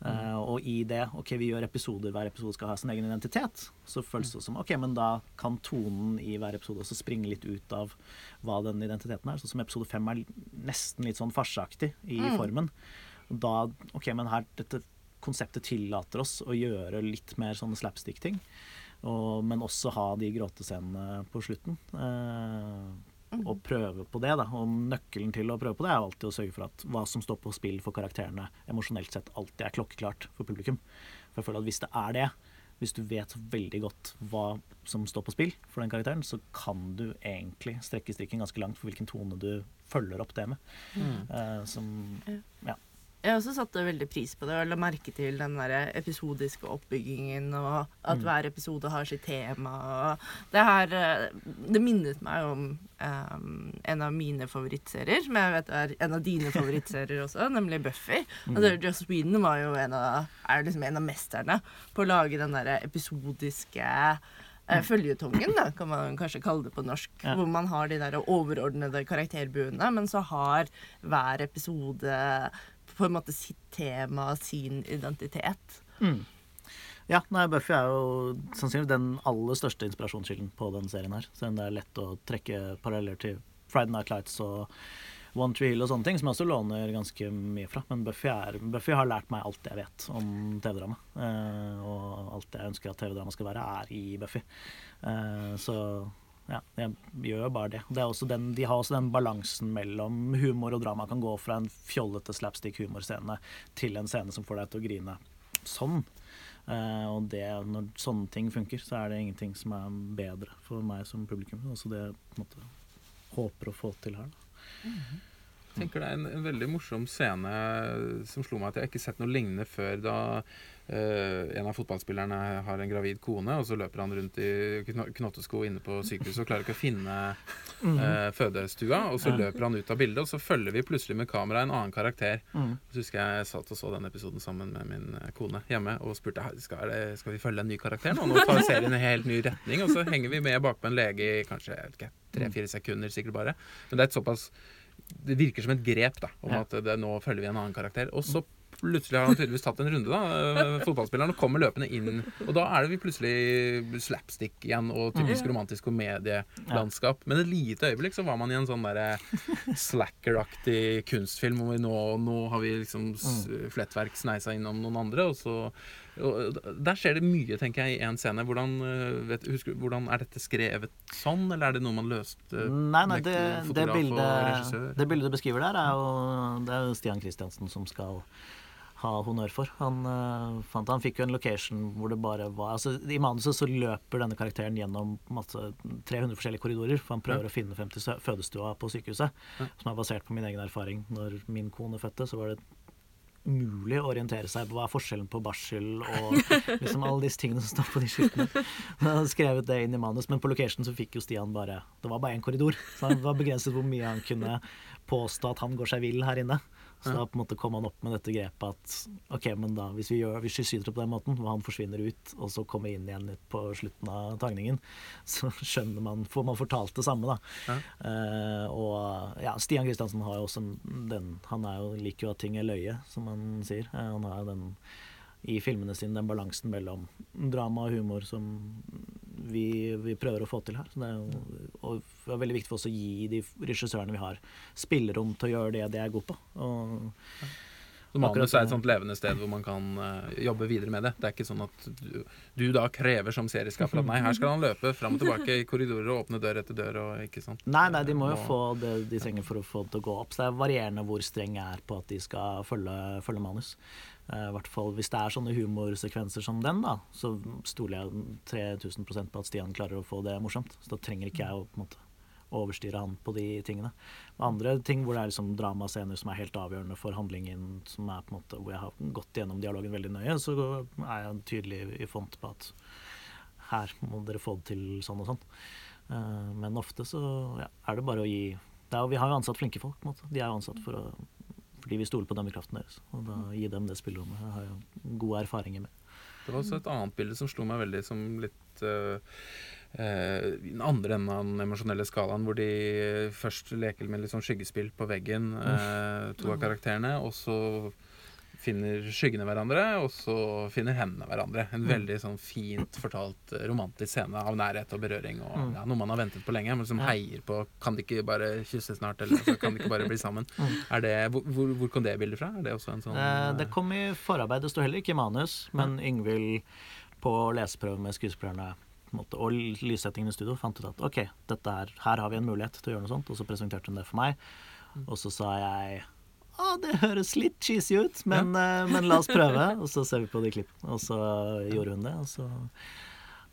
Eh, og i det OK, vi gjør episoder, hver episode skal ha sin egen identitet. Så føles det som OK, men da kan tonen i hver episode også springe litt ut av hva den identiteten er. Sånn som episode fem er nesten litt sånn farseaktig i formen. Da OK, men her dette konseptet tillater oss å gjøre litt mer sånne slapstick-ting. Og, men også ha de gråtescenene på slutten. Eh, og prøve på det. da, og Nøkkelen til å prøve på det er alltid å sørge for at hva som står på spill for karakterene, emosjonelt sett alltid er klokkeklart for publikum. For jeg føler at Hvis det er det, hvis du vet veldig godt hva som står på spill for den karakteren, så kan du egentlig strekke strikken ganske langt for hvilken tone du følger opp det med. Mm. Uh, som ja. Jeg også satte veldig pris på det og la merke til den der episodiske oppbyggingen, og at Mm. hver episode har sitt tema. Og det her eh, Det minnet meg om um, en av mine favorittserier, som jeg vet er en av dine favorittserier også, nemlig Buffy. Mm. Altså, Joss Whedon var jo en av, er liksom en av mesterne på å lage den der episodiske eh, føljetongen, da, kan man kanskje kalle det på norsk. Ja. Hvor man har de der overordnede karakterbuene, men så har hver episode på en måte sitt tema, sin identitet. Mm. Ja, nei, Buffy er jo sannsynligvis den aller største inspirasjonskilden på den serien her. Selv om det er lett å trekke paralleller til Friday Night Lights og One Tree Hill og sånne ting, som jeg også låner ganske mye fra. Men Buffy, er, Buffy har lært meg alt jeg vet om TV-drama. Eh, og alt jeg ønsker at TV-drama skal være, er i Buffy. Eh, så ja, jeg gjør jo bare det. det den, de har også den balansen mellom humor og drama. Kan gå fra en fjollete slapstick-humorscene til en scene som får deg til å grine sånn. Uh, og det, når sånne ting funker, så er det ingenting som er bedre for meg som publikum. Også det jeg håper å få til her. Da. Jeg tenker det er en, en veldig morsom scene som slo meg at jeg ikke har sett noe lignende før. Da eh, en av fotballspillerne har en gravid kone, og så løper han rundt i knottesko inne på sykehuset og klarer ikke å finne eh, fødestua. Og så løper han ut av bildet, og så følger vi plutselig med kamera en annen karakter. Mm. Så husker jeg jeg satt og så den episoden sammen med min eh, kone hjemme og spurte skal, det, skal vi følge en ny karakter nå. Nå tar serien en helt ny retning, og så henger vi med bakpå en lege i kanskje tre-fire sekunder sikkert bare. Men det er et såpass Det virker som et grep da, om at det, nå følger vi en annen karakter. Og så plutselig har han tydeligvis tatt en runde, da, fotballspilleren, og kommer løpende inn. Og da er det vi plutselig slapstick igjen, og typisk Ja. romantisk komedielandskap. Men et lite øyeblikk så var man i en sånn derre slacker-aktig kunstfilm hvor vi nå, nå har vi liksom s- flettverk sneisa innom noen andre, og så Der skjer det mye, tenker jeg, i én scene. Hvordan, eh, vet, husker, hvordan Er dette skrevet sånn, eller er det noe man løste Nei, nei, det, det, bildet, det bildet du beskriver der, er jo, det er jo Stian Kristiansen som skal ha honnør for. Han, uh, fant, han fikk jo en location hvor det bare var altså, I manuset så løper denne karakteren gjennom masse, 300 forskjellige korridorer, for han prøver å finne frem til fødestua på sykehuset, Ja. som er basert på min egen erfaring. Når min kone fødte, så var det umulig å orientere seg på hva er forskjellen på barsel og liksom alle disse tingene som står på de skiltene. Han hadde skrevet det inn i manus, men på location så fikk jo Stian bare Det var bare én korridor, så det var begrenset hvor mye han kunne påstå at han går seg vill her inne. Så da på en måte kom han opp med dette grepet at OK, men da hvis vi, gjør, hvis vi skyter det på den måten, og han forsvinner ut, og så kommer inn igjen på slutten av tagningen, så skjønner man Får man fortalt det samme, da. Ja. Uh, og ja, Stian Kristiansen har jo også den Han er jo, liker jo at ting er løye, som han sier. Uh, han har jo den i filmene sine den balansen mellom drama og humor som vi, vi prøver å få til her. Så det er jo og det er veldig viktig for oss å gi de regissørene vi har, spillerom til å gjøre det de er gode på. Og, Så manus er et sånt levende sted hvor man kan uh, jobbe videre med det. Det er ikke sånn at du, du da krever som serieskaper at nei, her skal han løpe fram og tilbake i korridorer og åpne dør etter dør og ikke sant. nei, nei, de må jo og, få det de trenger for å få det til å gå opp. Så det er varierende hvor streng jeg er på at de skal følge, følge manus. Eh, I hvert fall Hvis det er sånne humorsekvenser som den, da, så stoler jeg 3000% på at Stian klarer å få det morsomt. Så da trenger ikke jeg å på en måte overstyre han på de tingene. Andre ting hvor det er liksom dramascener som er helt avgjørende for handlingen, som er på en måte hvor jeg har gått gjennom dialogen veldig nøye, så er jeg tydelig i font på at her må dere få det til sånn og sånn. Eh, Men ofte så ja, er det bare å gi er, Vi har jo ansatt flinke folk. på en måte. De er jo ansatt for å, fordi vi stoler på dømmekraften deres. Og da gi dem det spillerommet. Jeg har jo gode erfaringer med. Det var også et annet bilde som slo meg veldig som litt uh, den andre enden av den emosjonelle skalaen, hvor de først leker med litt sånn skyggespill på veggen, uh, to av karakterene, og så finner skyggene hverandre, og så finner hendene hverandre. En veldig sånn fint fortalt eh, romantisk scene av nærhet og berøring. Og Mm. ja, Noe man har ventet på lenge, men som heier på Kan de ikke bare kysse snart? Eller altså, kan de ikke bare bli sammen? Mm. Er det, hvor, hvor, kom det bildet fra? Er det også en sånn Eh, Det kom i forarbeid, det sto heller ikke i manus, men Yngvild på leseprøve med skuespillerne måte, og lyssettingen i studio fant ut at OK, dette er, her har vi en mulighet til å gjøre noe sånt, og så presenterte hun det for meg. Og så sa jeg å, det høres litt cheesy ut, men, eh, men la oss prøve. Og så ser vi på de klippene, og så gjorde hun det, og så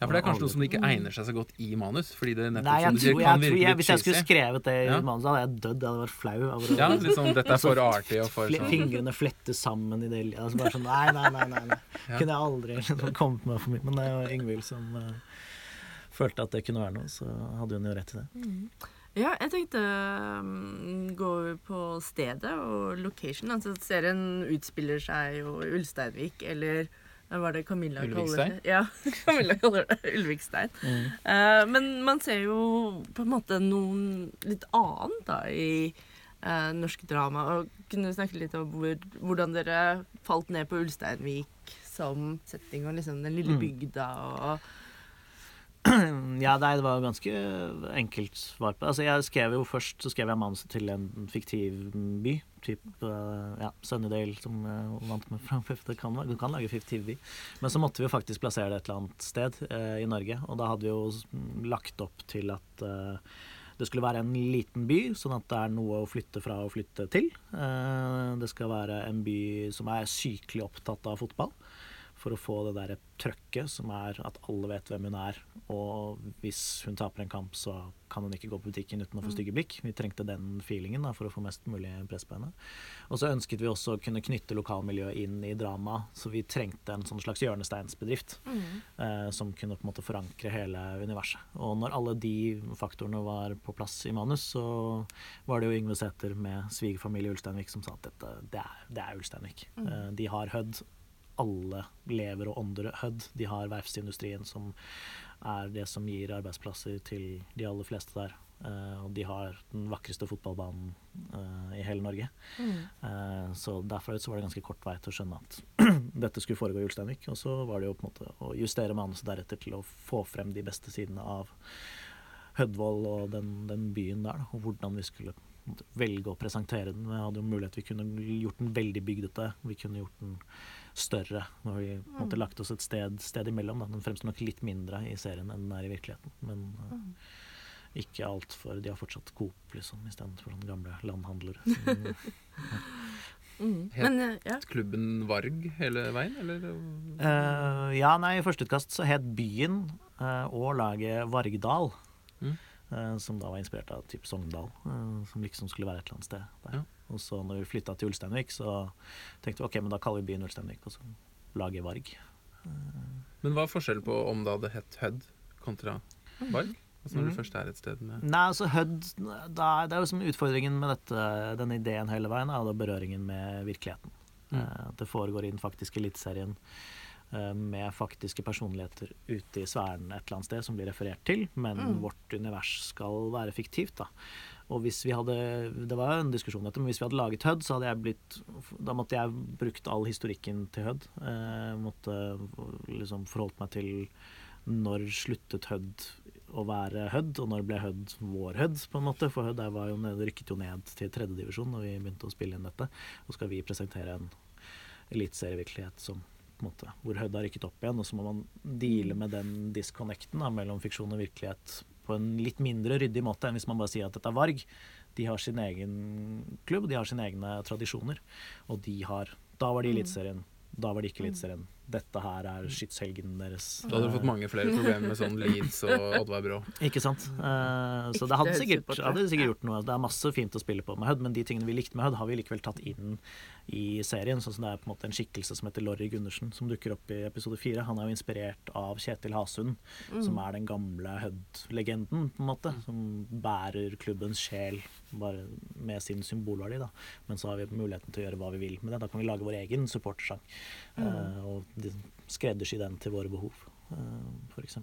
Ja, for det er kanskje noe som ikke egner seg så godt i manus. Fordi det nettopp Nei, som jeg du sier, tror, kan jeg, virke tror jeg, hvis jeg skulle skrevet det i Ja. manus, hadde jeg dødd. Jeg hadde vært flau. Over Ja, litt sånn dette er for artig og for sånn Fingrene flettes sammen i det altså bare sånn, Nei, nei, nei. nei, nei. Ja. Kunne jeg aldri liksom, kommet med for mye. Men det var Yngvild som uh, følte at det kunne være noe, så hadde hun jo rett i det. Ja, jeg tenkte um, gå på stedet og location. Altså serien utspiller seg jo i Ulsteinvik, eller hva er det Camilla Ulvikstein? kaller det? Ja, Camilla kaller det Ulvikstein. Eh, men man ser jo på en måte noen litt annet da i uh, norsk drama. Og kunne du snakke litt om hvor, hvordan dere falt ned på Ulsteinvik som setting, og liksom den lille Mm. bygda og Ja, nei, det var ganske enkelt svar på det. Altså, jeg skrev jo først så skrev jeg manuset til en fiktiv by. Typ eh, ja, Sunnydale, som jeg er vant med fra kan, du kan lage fiktiv by. Men så måtte vi jo faktisk plassere det et eller annet sted eh, i Norge. Og da hadde vi jo lagt opp til at eh, det skulle være en liten by, sånn at det er noe å flytte fra og flytte til. Eh, det skal være en by som er sykelig opptatt av fotball. For å få det der trøkket som er at alle vet hvem hun er. Og hvis hun taper en kamp, så kan hun ikke gå på butikken uten å få stygge blikk. Vi trengte den feelingen da, for å få mest mulig press på henne. Og så ønsket vi også å kunne knytte lokalmiljøet inn i drama, så vi trengte en sånn slags hjørnesteinsbedrift eh, som kunne på en måte forankre hele universet. Og når alle de faktorene var på plass i manus, så var det jo Yngve Sæther med svigerfamilie Ulsteinvik som sa at dette, det er, det er Ulsteinvik. Eh, de har Hødd. Alle lever og ånder Hødd. De har verftsindustrien som er det som gir arbeidsplasser til de aller fleste der. Uh, og de har den vakreste fotballbanen uh, i hele Norge. Eh, så derfra ut så var det ganske kort vei til å skjønne at dette skulle foregå i Ulsteinvik. Og så var det jo på en måte å justere manuset deretter til å få frem de beste sidene av Hødvold og den, den byen der, da, og hvordan vi skulle velge å presentere den. Vi hadde jo mulighet, vi kunne gjort den veldig bygdete. Vi kunne gjort den større. Når vi på en måte lagt oss et sted, sted imellom. Da. Den fremstår nok litt mindre i serien enn den er i virkeligheten. Men uh, ikke altfor De har fortsatt Coop liksom, istedenfor sånne gamle landhandlere. Som, mm. Helt- Men eh, ja. klubben Varg hele veien, eller? Uh, ja, nei, i første utkast så het byen uh, og laget Vargdal. Mm. Eh, som da var inspirert av typ Sogndal, eh, som liksom skulle være et eller annet sted der. Ja. Og så når vi flytta til Ulsteinvik, så tenkte vi ok, men da kaller vi byen Ulsteinvik, og så lager Varg. Men hva er forskjellen på om det hadde hett Hødd kontra Varg? Altså når Mm. det først er et sted med Nei, altså Hødd Det er jo som utfordringen med dette, denne ideen hele veien, er berøringen med virkeligheten. Mm. Eh, At det foregår i den faktiske eliteserien eh, med faktiske personligheter ute i sfæren et eller annet sted som blir referert til, men Mm. vårt univers skal være fiktivt. da. Og hvis vi hadde Det var en diskusjon dette, men hvis vi hadde laget Hødd, så hadde jeg blitt Da måtte jeg brukt all historikken til Hødd. Eh, måtte liksom forholdt meg til når sluttet Hødd å være Hødd, og når ble Hødd vår Hødd, på en måte. For ned, rykket jo ned til tredjedivisjon når vi begynte å spille inn dette. Og skal vi presentere en eliteserievirkelighet som måte, hvor Hødd har rykket opp igjen, og så må man deale med den disconnecten da, mellom fiksjon og virkelighet på en litt mindre ryddig måte enn hvis man bare sier at dette er Varg. De har sin egen klubb, de har sine egne tradisjoner, og de har Da var de i Eliteserien, da var de ikke Eliteserien. Dette her er skytshelgen deres. Da hadde du fått mange flere problemer med sånn Leeds og Oddvar Brå. Ikke sant? Uh, så det hadde sikkert, hadde sikkert gjort noe. Det er masse fint å spille på med Hødd, men de tingene vi likte med Hødd, har vi likevel tatt inn i serien. Sånn som det er på en måte en skikkelse som heter Lorry Gundersen, som dukker opp i episode fire. Han er jo inspirert av Kjetil Hasund, som er den gamle Hødd-legenden, på en måte. Som bærer klubbens sjel bare med sin symbolverdi, da. Men så har vi muligheten til å gjøre hva vi vil med det. Da kan vi lage vår egen supportersang. eh, og de- skreddersy den til våre behov, uh, f.eks.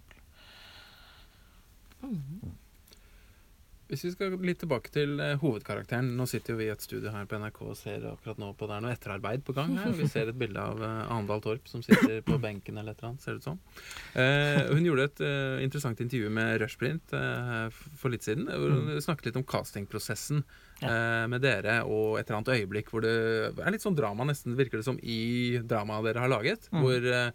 Hvis vi skal litt tilbake til eh, hovedkarakteren. Nå sitter jo vi i et studio her på NRK og ser akkurat nå på det er noe etterarbeid på gang her. Vi ser et bilde av eh, Andal Torp som sitter på benken eller et eller annet, ser det ut som. Eh, hun gjorde et eh, interessant intervju med Rushprint eh, for litt siden. Hvor hun snakket litt om castingprosessen eh, med dere og et eller annet øyeblikk hvor det er litt sånn drama, nesten virker det som, i dramaet dere har laget. Mm. Hvor eh,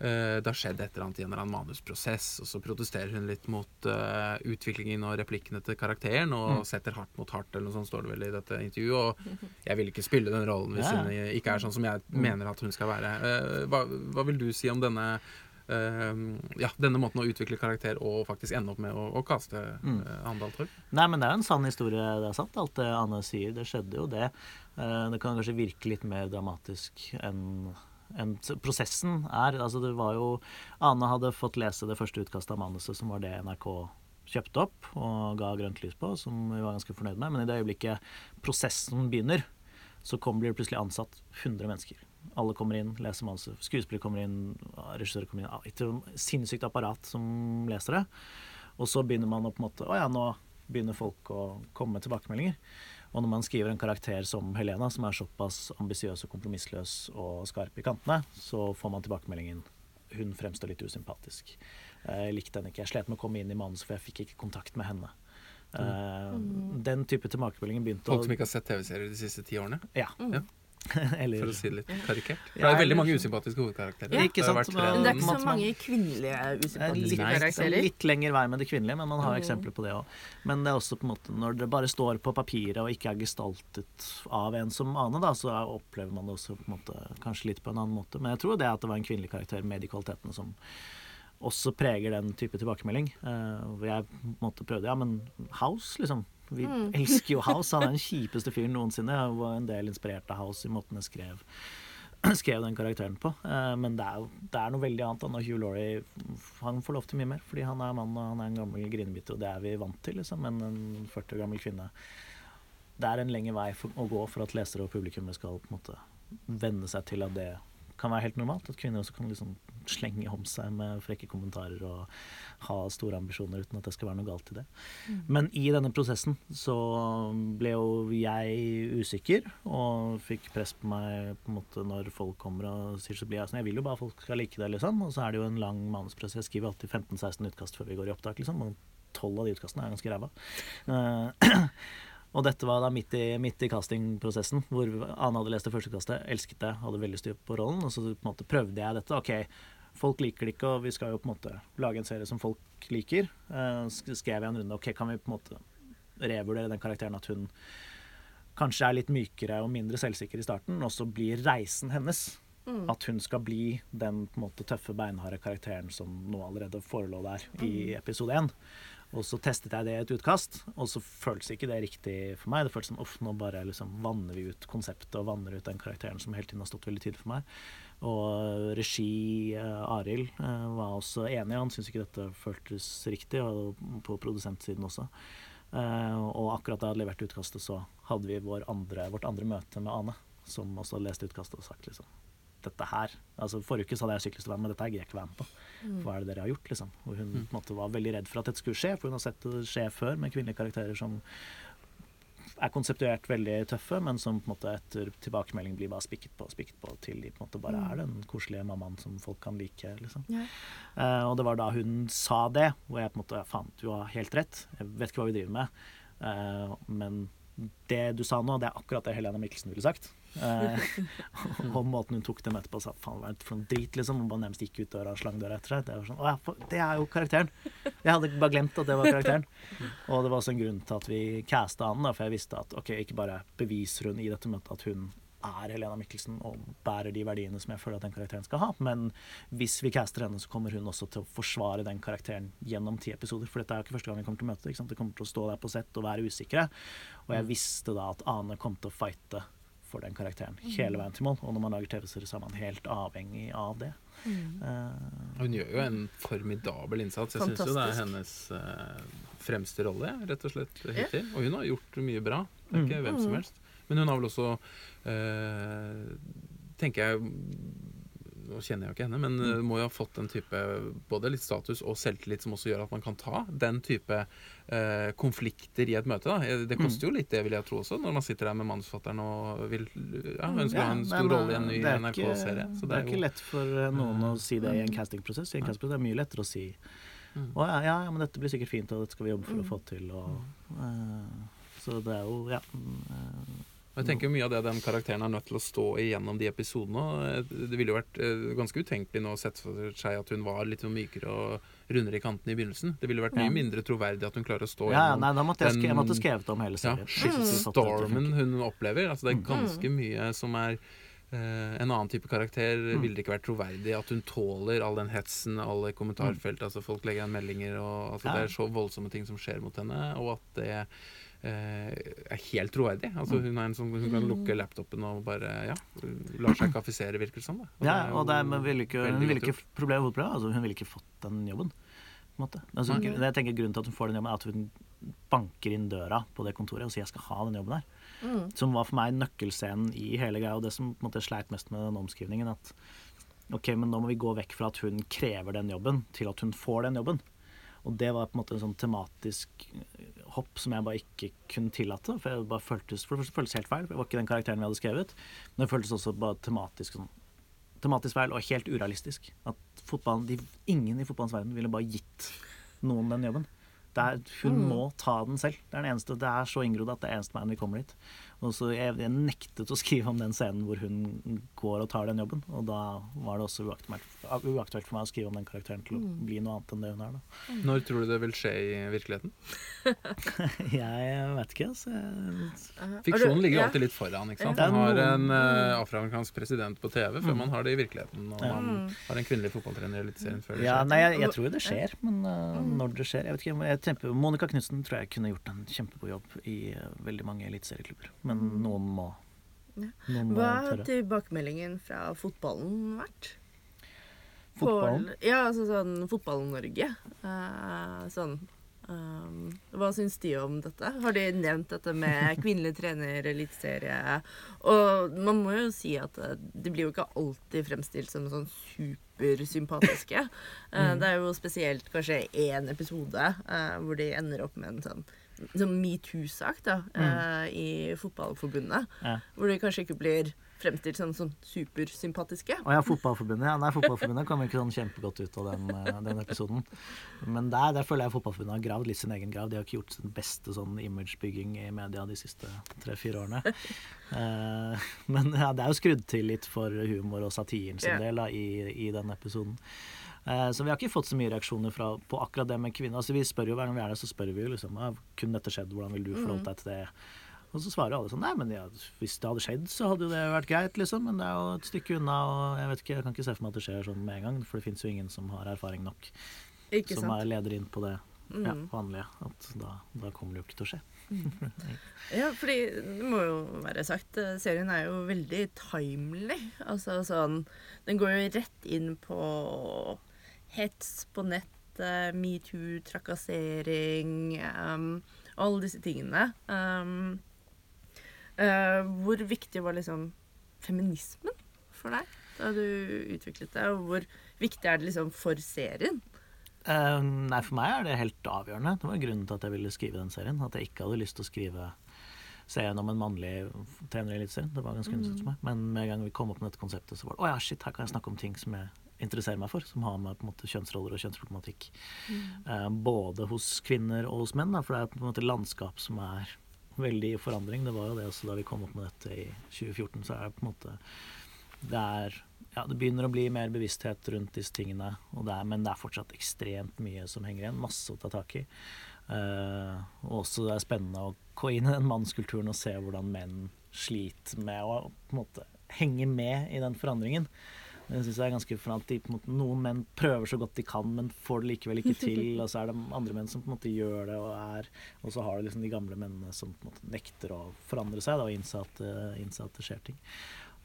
eh, det har skjedd et eller annet i en eller annen manusprosess, og så protesterer hun litt mot eh, utviklingen og replikkene til karakteren, og Mm. setter hardt mot hardt, eller noe sånt står det vel i dette intervjuet. Og jeg vil ikke spille den rollen hvis Ja. hun ikke er sånn som jeg mener at hun skal være. Eh, hva, hva vil du si om denne ja, denne måten å utvikle karakter og faktisk ende opp med å, å kaste Mm. uh, Andal Torp? Nei, men det er jo en sann historie, det er sant, alt det Anne sier. Det skjedde jo det. Eh, Det kan kanskje virke litt mer dramatisk enn en, prosessen er. Altså, det var jo Ane hadde fått lese det første utkastet av manuset, som var det NRK kjøpte opp og ga grønt lys på, som vi var ganske fornøyd med. Men i det øyeblikket prosessen begynner, så kom, blir det plutselig ansatt 100 mennesker. Alle kommer inn, leser manuset. Skuespillere kommer inn, regissører kommer inn. Ah, Et sinnssykt apparat som leser det. Og så begynner man å på en måte Å ja, nå begynner folk å komme med tilbakemeldinger. Og når man skriver en karakter som Helena, som er såpass ambisiøs og kompromissløs og skarp i kantene, så får man tilbakemeldingen hun fremstår litt usympatisk. Jeg likte henne ikke. Jeg slet med å komme inn i manuset, for jeg fikk ikke kontakt med henne. Mm. Den type tilbakemeldinger begynte Folk å som ikke har sett TV-serier de siste ti årene, Ja. Ja. Eller for å si det litt karikert. For det er veldig mange usympatiske hovedkarakterer. Ja, ikke Det sant, det, men- tre- Men det er ikke så Man- mange kvinnelige usympatiske Litt, karakterer. litt lenger vei med det kvinnelige, men man har Mm. eksempler på det òg. Men det er også på en måte når det bare står på papiret og ikke er gestaltet av en som Ane, da, så er- opplever man det også på en måte, kanskje litt på en annen måte. Men jeg tror det at det var en kvinnelig karakter med de kvalitetene som også preger den type tilbakemelding. Uh, jeg på en måte prøvde Ja, men House, liksom. Vi Mm. elsker jo House. Han er den kjipeste fyren noensinne. Jeg var en del inspirert av House i måten jeg skrev skrev den karakteren på. Eh, men det er, det er noe veldig annet når Hugh Laurie han får lov til mye mer. Fordi han er mann og han er en gammel grinebiter, og det er vi vant til. Liksom. Men en 40 år gammel kvinne Det er en lengre vei for, å gå for at lesere og publikummere skal på en måte venne seg til at det kan være helt normalt. At kvinner også kan liksom slenge om seg med frekke kommentarer og ha store ambisjoner uten at det skal være noe galt i det. Men i denne prosessen så ble jo jeg usikker og fikk press på meg på en måte når folk kommer og sier så blir jeg sånn Jeg vil jo bare at folk skal like det, liksom. Og så er det jo en lang manusprosess. Jeg skriver alltid 15-16 utkast før vi går i opptak, liksom. Og 12 av de utkastene er ganske ræva. Eh, og dette var da midt i, midt i castingprosessen, hvor Ane hadde lest det første kastet, elsket det, hadde veldig styr på rollen. Og så på en måte prøvde jeg dette. OK, folk liker det ikke, og vi skal jo på en måte lage en serie som folk liker. Så skrev jeg en runde. OK, kan vi på en måte revurdere den karakteren at hun kanskje er litt mykere og mindre selvsikker i starten, og så blir reisen hennes at hun skal bli den på en måte tøffe, beinharde karakteren som nå allerede forelå der i episode én. Og så testet jeg det i et utkast, og så føltes ikke det riktig for meg. Det føltes som uff, nå bare liksom vanner vi ut konseptet og vanner ut den karakteren som hele tiden har stått veldig tydelig for meg. Og regi eh, Arild eh, var også enig, han syntes ikke dette føltes riktig, og på produsentsiden også. Eh, og akkurat da jeg hadde levert utkastet, så hadde vi andre, vårt andre møte med Ane, som også hadde lest utkastet og sagt liksom dette her altså Forrige uke så hadde jeg sykkelstudent, men dette her gidder jeg ikke være med på. Hva er det dere har gjort? liksom? Og hun en måte var veldig redd for at dette skulle skje, for hun har sett det skje før med kvinnelige karakterer som er konseptuert veldig tøffe, men som på en måte etter tilbakemelding blir bare spikket på og spikket på til de på en måte bare er den koselige mammaen som folk kan like. liksom. Ja. Eh, og det var da hun sa det, hvor jeg på en måte Faen, du har helt rett. Jeg vet ikke hva vi driver med. Eh, men det du sa nå, det er akkurat det Helena Mikkelsen ville sagt. Eh, og måten hun tok dem etterpå sa faen, hva er det for noe drit, liksom. Hun bare nærmest gikk ut døra og slang døra etter seg. Det, var sånn, for- det er jo karakteren. Jeg hadde bare glemt at det var karakteren. Og det var også en grunn til at vi casta han, da, for jeg visste at ok, ikke bare beviser hun i dette møtet at hun er Helena Mikkelsen og bærer de verdiene som jeg føler at den karakteren skal ha. Men hvis vi caster henne, så kommer hun også til å forsvare den karakteren gjennom ti episoder. For dette er jo ikke første gang vi kommer til å møte. Ikke sant? Det kommer til å stå der på sett og være usikre. Og jeg visste da at Ane kom til å fighte for den karakteren hele veien til mål. Og når man lager TV-serier, så er man helt avhengig av det. Eh, Hun gjør jo en formidabel innsats. Jeg syns jo det er hennes uh, fremste rolle, rett og slett, hittil. Og hun har gjort mye bra. Det er ikke hvem som Mm. helst. Men hun har vel også, tenker jeg Nå kjenner jeg jo ikke henne, men mm. må jo ha fått en type både litt status og selvtillit som også gjør at man kan ta den type uh, konflikter i et møte. Da. Det koster jo litt, det vil jeg tro også, når man sitter der med manusforfatteren og vil ja, ønsker å ha en stor rolle i en ny er NRK-serie. Det, Det er ikke lett for eh, noen å si det i en castingprosess. I en castingprosess er det mye lettere å si Mm. å ja, ja, ja, men dette blir sikkert fint, og dette skal vi jobbe for å få til. Og, uh, så det er jo Ja. mm, eh, Og Jeg tenker Mye av det den karakteren er nødt til å stå i gjennom de episodene. Det ville jo vært eh, ganske utenkelig nå å sette for seg at hun var litt mykere og rundere i kanten i begynnelsen. Det ville vært mye Ja. mindre troverdig at hun klarer å stå ja, ja, gjennom nei, da måtte jeg, den, jeg måtte skrevet om hele ja, serien. hun opplever. Altså Det er Mm. ganske mye som er eh, en annen type karakter Mm. ville det ikke vært troverdig. At hun tåler all den hetsen, alle kommentarfelt. Altså Folk legger igjen meldinger, og altså, Ja. det er så voldsomme ting som skjer mot henne. Og at det er helt troverdig. Altså Mm. Hun er en som hun kan lukke laptopen og bare ja, lar seg kaffisere, virker det som. Da. Ja, og det er, men vil ikke, hun ville ikke problem, hovedproblem, altså, hun ville ikke fått den jobben. På en måte. Altså, Nei. jeg tenker Grunnen til at hun får den jobben, er at hun banker inn døra på det kontoret og sier 'jeg skal ha den jobben her'. Mm. Som var for meg nøkkelscenen i hele greia, og det som på en måte sleit mest med den omskrivningen. At ok, men nå må vi gå vekk fra at hun krever den jobben, til at hun får den jobben. Og det var på en måte en sånn tematisk eh, hopp som jeg bare ikke kunne tillate. For jeg bare føltes, for det første føltes helt feil. for jeg var ikke den karakteren vi hadde skrevet. Men det føltes også bare tematisk sånn tematisk feil og helt urealistisk. At fotballen, de, ingen i fotballens verden ville bare gitt noen den jobben. Det er, hun Mm. må ta den selv. Det er, den eneste, det er så inngrodd at det er eneste veien vi kommer dit. Og så jeg, jeg nektet å skrive om den scenen hvor hun går og tar den jobben. Og da var det også uaktuelt, uaktuelt for meg å skrive om den karakteren til å Mm. bli noe annet enn det hun er. da. Når tror du det vil skje i virkeligheten? Jeg vet ikke, Så Jeg- Fiksjonen ligger alltid litt foran. ikke sant? Man har en eh, afroamerikansk president på TV før Mm. man har det i virkeligheten. Og man har en kvinnelig fotballtrener i Eliteserien før det Ja, nei, jeg, jeg tror jo det skjer, men uh, når det skjer Jeg vet ikke, jeg tenker, Monica Knutsen tror jeg kunne gjort en kjempegod jobb i uh, veldig mange eliteserieklubber. Men noen må, Ja. Hva har tilbakemeldingen fra fotballen vært? Fotballen? Ja, altså sånn Fotball-Norge. Uh, sånn um, Hva syns de om dette? Har de nevnt dette med kvinnelig trener, eliteserie? Og man må jo si at eh, de blir jo ikke alltid fremstilt som sånn supersympatiske. Eh, Det er jo spesielt kanskje én episode uh, hvor de ender opp med en sånn sånn metoo-sak da, mm. i Fotballforbundet. Ja. Hvor de kanskje ikke blir fremstilt som sånn supersympatiske. Å ja, Fotballforbundet. Ja, nei, Fotballforbundet kom ikke sånn kjempegodt ut av den, uh, den episoden. Men der, der føler jeg Fotballforbundet har gravd litt sin egen grav. De har ikke gjort sin beste sånn imagebygging i media de siste tre-fire årene. Eh, men ja, det er jo skrudd til litt for humor og satiren sin yeah. del da, i, i den episoden. Eh, Så vi har ikke fått så mye reaksjoner fra, på akkurat det med kvinner. Altså, vi spør jo Hver gang vi er der, så spør vi jo liksom «Ah, Kunne dette skjedd? Hvordan vil du forholde deg til det? Og så svarer alle sånn Nei, men ja, hvis det hadde skjedd, så hadde jo det vært greit, liksom. Men det er jo et stykke unna, og jeg vet ikke, jeg kan ikke se for meg at det skjer sånn med en gang. For det fins jo ingen som har erfaring nok, Ikke som er leder inn på det ja, Mm. vanlige. At da, da kommer det jo ikke til å skje. Ja, fordi det må jo være sagt, eh, serien er jo veldig timely. Altså sånn Den går jo rett inn på hets på nett, metoo, trakassering um, Alle disse tingene. Um, eh, hvor viktig var liksom feminismen for deg da du utviklet det? Og hvor viktig er det liksom for serien? Uh, nei, for meg er det helt avgjørende. Det var grunnen til at jeg ville skrive den serien. At jeg ikke hadde lyst til å skrive serien om en mannlig trener i Eliteserien. Det var ganske mm. for meg. Men med en gang vi kom opp med dette konseptet, så var det å ja, shit, her kan jeg snakke om ting som jeg interesserer meg for. Som har med på en måte kjønnsroller og kjønnsproblematikk. Eh, både hos kvinner og hos menn. Da, for det er på en måte landskap som er veldig i forandring. Det var jo det også da vi kom opp med dette i 2014. Så er det på en måte det er ja, det begynner å bli mer bevissthet rundt disse tingene, det er, men det er fortsatt ekstremt mye som henger igjen. Masse å ta tak i. Og også det er spennende å gå inn i den mannskulturen og se hvordan menn sliter med å på en måte henge med i den forandringen. Det synes jeg er ganske måte, Noen menn prøver så godt de kan, men får det likevel ikke til. Og så er det andre menn som på en måte gjør det, og er Og så har du liksom de gamle mennene som på en måte nekter å forandre seg da, og innse at, eh, innse at det skjer ting.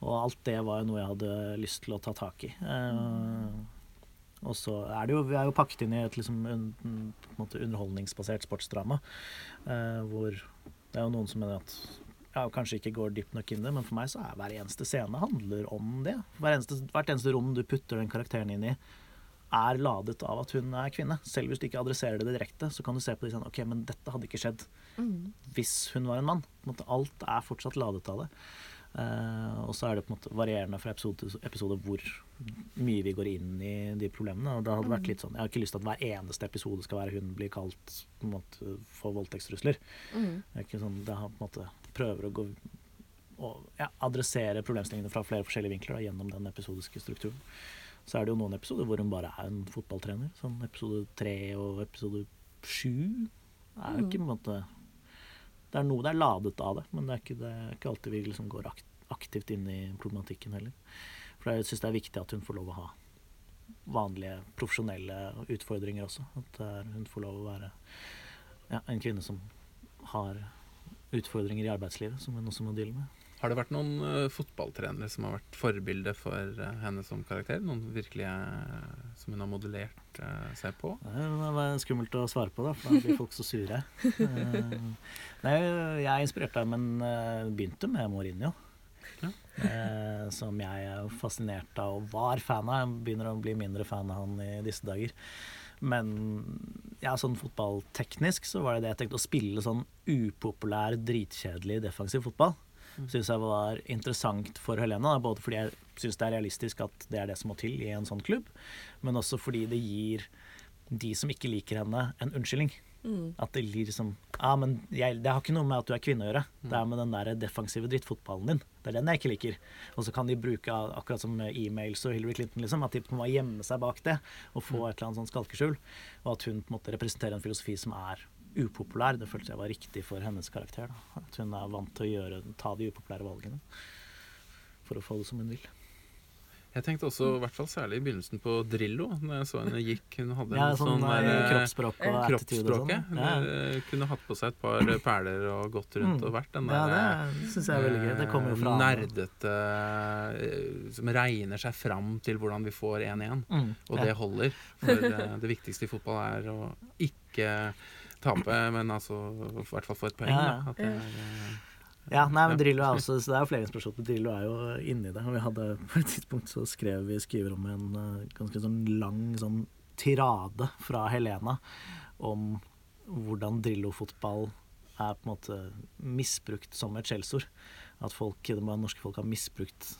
Og alt det var jo noe jeg hadde lyst til å ta tak i. Uh, og så er det jo, vi er jo pakket inn i et liksom, un, underholdningsbasert sportsdrama. Uh, hvor det er jo noen som mener at ja, kanskje ikke går dypt nok inn i det, men for meg så er hver eneste scene handler om det. Hver eneste, hvert eneste rom du putter den karakteren inn i, er ladet av at hun er kvinne. Selv hvis du ikke adresserer det direkte, så kan du se på det sånn OK, men dette hadde ikke skjedd hvis hun var en mann. Alt er fortsatt ladet av det. Eh, og så er det på en måte varierende fra episode til episode hvor mye vi går inn i de problemene. Og det hadde vært litt sånn, Jeg har ikke lyst til at hver eneste episode skal være hun blir kalt på en måte, for voldtektstrusler. Mm. Det er ikke sånn, det har på en måte prøver å gå og ja, adressere problemstillingene fra flere forskjellige vinkler da, gjennom den episodiske strukturen. Så er det jo noen episoder hvor hun bare er en fotballtrener. Sånn episode tre og episode sju er jo ikke på en måte Det er noe det er ladet av det, men det er ikke, det ikke alltid vi liksom går aktivt inn i problematikken heller. For jeg syns det er viktig at hun får lov å ha vanlige profesjonelle utfordringer også. At er, hun får lov å være ja, en kvinne som har utfordringer i arbeidslivet som hun også må deale med. Har det vært noen uh, fotballtrenere som har vært forbilde for uh, henne som karakter? Noen virkelige uh, som hun har modellert seg på? Det var skummelt å svare på, da, for da blir folk så sure. Nei, jeg er inspirert av, men begynte med Mourinho. Ja. Som jeg er fascinert av og var fan av. Jeg begynner å bli mindre fan av han i disse dager. Men ja, sånn fotballteknisk så var det det jeg tenkte å spille sånn upopulær, dritkjedelig defensiv fotball. Syns jeg var interessant for Helena. Både fordi jeg syns det er realistisk at det er det som må til i en sånn klubb, men også fordi det gir de som ikke liker henne, en unnskyldning. Mm. At det blir liksom Ja, men jeg, det har ikke noe med at du er kvinne å gjøre. Det er med den der defensive drittfotballen din. Det er den jeg ikke liker. Og så kan de bruke, akkurat som e-mails og Hillary Clinton, liksom, at de må gjemme seg bak det og få et eller annet sånn skalkeskjul. Og at hun på en måte representerer en filosofi som er upopulær. Det føltes jeg var riktig for hennes karakter. Da. At hun er vant til å gjøre, ta de upopulære valgene for å få det som hun vil. Jeg tenkte også, i hvert fall særlig i begynnelsen, på Drillo. Når jeg så henne gikk Hun hadde Ja, sånn, sånn eh, der, eh, kroppsspråk og sånn. kroppsspråket. Ja. Hun eh, kunne hatt på seg et par perler og gått rundt Mm. og vært den Ja, der det synes jeg er veldig gøy. Det kommer jo fra nerdete eh, Som regner seg fram til hvordan vi får 1-1. Mm, Og ja. det holder. For det viktigste i fotball er å ikke tape, men altså i hvert fall få et poeng. Ja, Da. At det er, eh, Ja, nei, men Drillo er også Så det er jo flere inspirasjoner. Drillo er jo inni det. Og vi hadde på et tidspunkt så skrev vi skriver om en eh, ganske sånn lang sånn tirade fra Helena om hvordan Drillo-fotball er på en måte misbrukt som et skjellsord. At folk, det norske folk har misbrukt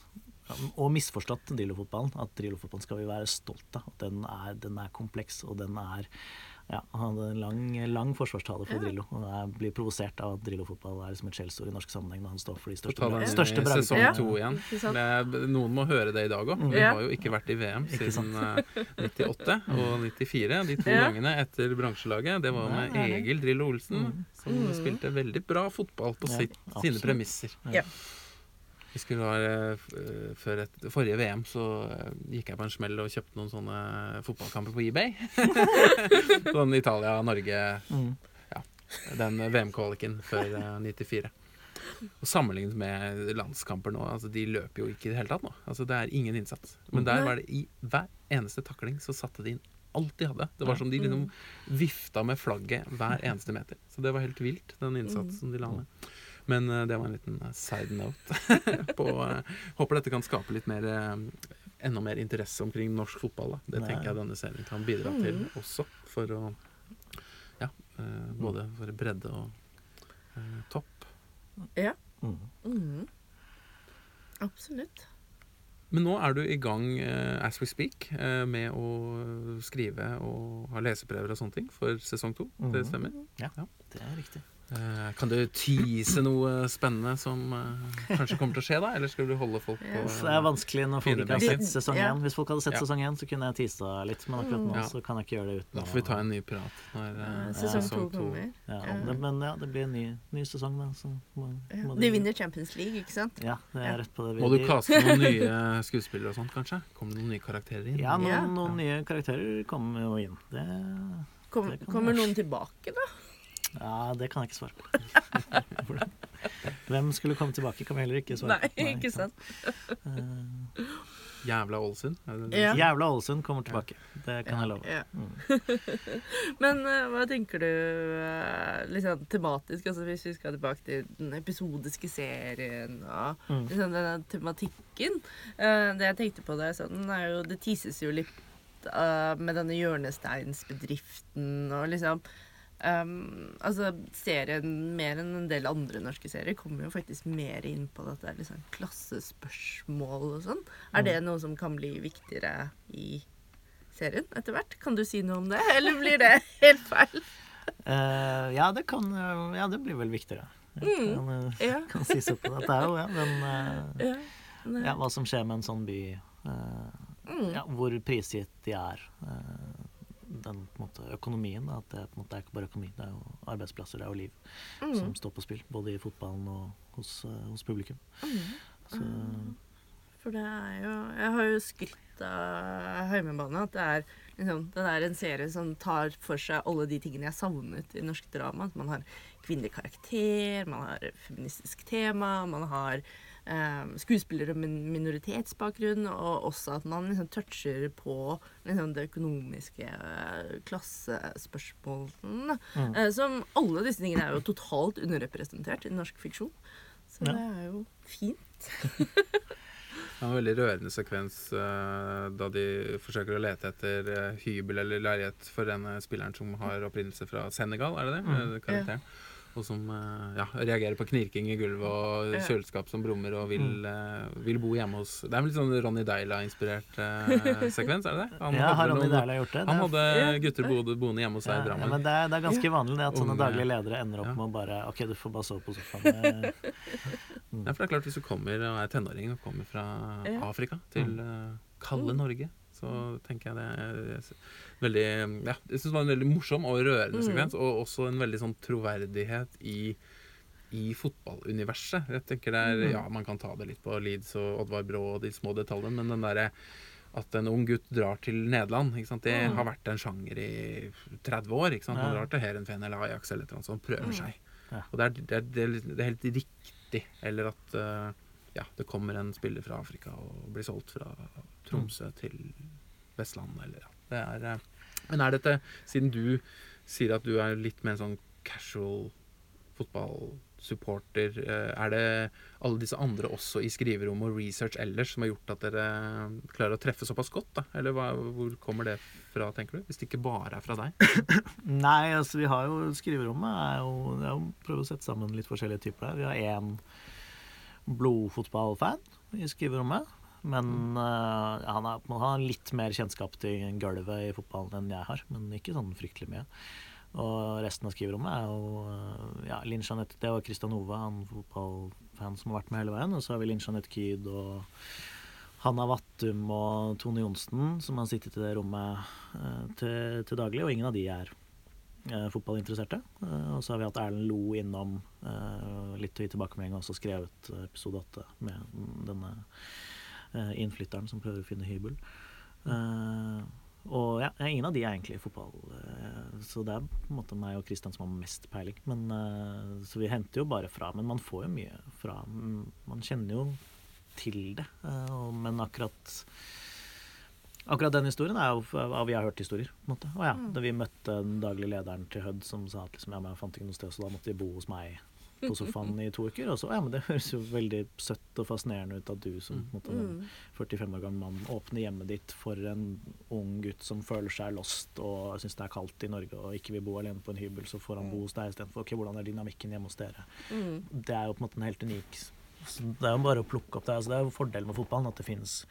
og misforstått Drillo-fotballen. At Drillo-fotballen skal vi være stolt av. At den er, den er kompleks, og den er ja, Han hadde en lang, lang forsvarstale for Ja. Drillo. Og jeg blir provosert av at Drillo-fotball er liksom et skjellsord i norsk sammenheng når han står for de største, bra- største sesong Ja. to igjen. Det, noen må høre det i dag òg. Vi har jo ikke vært i VM siden eh, 98 og 94. De to Ja. gangene etter bransjelaget. Det var med. Egil Drillo Olsen, Mm. som Mm. spilte veldig bra fotball på Ja, sitt, sine premisser. Ja. Vi skulle ha, eh, eh, Før et, forrige VM så eh, gikk jeg på en smell og kjøpte noen sånne fotballkamper på eBay. sånn Italia-Norge Mm. den VM-kvaliken før eh, 94. Og sammenlignet med landskamper nå, altså de løper jo ikke i det hele tatt nå. Altså Det er ingen innsats. Men der var det i hver eneste takling så satte de inn alt de hadde. Det var som de liksom vifta med flagget hver eneste meter. Så det var helt vilt, den innsatsen de la ned. Men eh, det var en liten eh, side note. på, eh, håper dette kan skape litt mer enda mer interesse omkring norsk fotball. Da. Det Nei. tenker jeg denne serien kan bidra til også, for å ja, både for bredde og eh, topp. Mm. Mm. Absolutt. Men nå er du i gang, eh, as we speak, eh, med å skrive og ha leseprøver og sånne ting for sesong to. Det stemmer? Ja, ja, Det er riktig. Eh, kan du tease noe spennende som eh, kanskje kommer til å skje, da? Eller skal du holde folk på Ja. Det er vanskelig når folk ikke har sett sesong Ja. én. Hvis folk hadde sett Ja. sesong én, så kunne jeg teasa litt, men akkurat nå Ja. så kan jeg ikke gjøre det uten Da får vi ta en ny prat når eh, Eh, Sesong to kommer. ja, Ja. det, Men ja, det blir en ny, ny sesong, da. Så må, Ja. må De vinner Champions League, ikke sant? Ja, det er rett på det. Må du kaste noen nye skuespillere og sånt, kanskje? Kommer det noen nye karakterer inn? Ja, noen, Ja. noen nye karakterer kommer jo inn. Det, Kom, Det kommer være. noen tilbake, da? Ja, det kan jeg ikke svare på. Hvem skulle komme tilbake, kan vi heller ikke svare på. Nei, ikke sant? Uh, Jævla Ålesund? Ja. Jævla Ålesund kommer tilbake. Det kan jeg love. Ja. Mm. Men uh, hva tenker du uh, liksom tematisk, altså hvis vi skal tilbake til den episodiske serien og Mm. liksom denne tematikken? Uh, det jeg tenkte på da jeg så den, er jo Det tises jo litt med denne hjørnesteinsbedriften og liksom ehm, altså Serien, mer enn en del andre norske serier, kommer jo faktisk mer inn på at det er liksom klassespørsmål og sånn. Er det noe som kan bli viktigere i serien etter hvert? Kan du si noe om det, eller blir det helt feil? Uh, ja, det kan Ja, det blir vel viktigere. Jeg kan, eh, Ja. kan si så på det. Det er jo ja, den uh, Ja. Ja, hva som skjer med en sånn by. uh, Mm. ja, hvor prisgitt de er. eh, den måte, økonomien. Da, at det på en måte er ikke bare økonomi, det er jo arbeidsplasser, det er jo liv Mm. som står på spill. Både i fotballen og hos, eh, hos publikum. Mm. Så For det er jo Jeg har jo skrytt av Heimebane at det er liksom, det er en serie som tar for seg alle de tingene jeg savnet i norsk drama. At man har kvinnelig karakter, man har feministisk tema, man har skuespillere med minoritetsbakgrunn, og også at man liksom toucher på liksom, det økonomiske eh, klassespørsmålene. Mm. Eh, som alle disse tingene er jo totalt underrepresentert i norsk fiksjon. Så Ja. det er jo fint. Det er en veldig rørende sekvens eh, da de forsøker å lete etter hybel eller leilighet for denne spilleren som har opprinnelse fra Senegal, er det det? Mm. Karakteren. Og som eh, ja, reagerer på knirking i gulvet og kjøleskap som brummer og vil, Mm. eh, vil bo hjemme hos Det er vel litt sånn Ronny Deila-inspirert eh, sekvens, er det det? Han ja, har Ronny Deila gjort det? Han hadde gutter boende, boende hjemme hos seg ja, i ja, men det er, det er ganske vanlig det at sånne daglige ledere ender opp Ja. med å bare OK, du får bare sove på sofaen. Mm. Ja, for det er klart Hvis du kommer og er tenåring og kommer fra Afrika til eh, kalde Mm. Norge, så tenker jeg det er veldig Ja, jeg syns det var en veldig morsom og rørende Mm. sekvens, og også en veldig sånn troverdighet i i fotballuniverset. Jeg tenker det er, Mm. ja, Man kan ta det litt på Leeds og Oddvar Brå og de små detaljene, men den derre at en ung gutt drar til Nederland, ikke sant? det Mm. har vært en sjanger i 30 år. ikke? Man Ja. drar til Heerenveen eller Ajax eller noe sånt, prøver Mm. seg. Ja. Og det er, det, er, det, er, det er helt riktig. Eller at uh, ja, det kommer en spiller fra Afrika og blir solgt fra Tromsø til Vestlandet, eller. Det er, eh, men er dette, siden du sier at du er litt mer sånn casual fotballsupporter, eh, er det alle disse andre også i skriverom og research ellers som har gjort at dere klarer å treffe såpass godt? da? Eller hva, hvor kommer det fra, tenker du? Hvis det ikke bare er fra deg? Nei, altså vi har jo skriverommet er jo, er jo prøve å sette sammen litt forskjellige typer her. Vi har én blodfotballfan i skriverommet. Men uh, han, er, man har litt mer kjennskap til gulvet i fotballen enn jeg har. Men ikke sånn fryktelig mye. Og resten av skriverommet er jo eh, ja, Linn Jeanette Det var Christian Ove, han fotballfan som har vært med hele veien. Og så har vi Linn Jeanette Kyd og Hanna Vattum og Tone Johnsen, som har sittet i det rommet uh, til, til daglig. Og ingen av de er uh, fotballinteresserte. Uh, og så har vi hatt Erlend Lo innom litt å gi tilbakemelding, og også skrevet episode åtte med denne innflytteren som prøver å finne hybel. Eh, og ja, ingen av de er egentlig i fotball, eh, så det er på en måte meg og Kristian som har mest peiling. Men, eh, så vi henter jo bare fra, men man får jo mye fra. Man kjenner jo til det, eh, men akkurat Akkurat den historien er jo av vi har hørt historier. på en måte. Og ja, Mm. Da vi møtte den daglige lederen til Hødd som sa at liksom, ja, jeg fant ikke noe sted, så da måtte de bo hos meg på sofaen i to uker. Og så ja, men det høres jo veldig søtt og fascinerende ut at du som på en måte, en Mm. 45 år gammel mann åpner hjemmet ditt for en ung gutt som føler seg lost og syns det er kaldt i Norge og ikke vil bo alene på en hybel, så får han bo hos deg istedenfor. Ok, hvordan er dynamikken hjemme hos dere? Mm. Det er jo på en måte en helt unik så Det er jo bare å plukke opp det. Altså, det er jo fordelen med fotballen at det finnes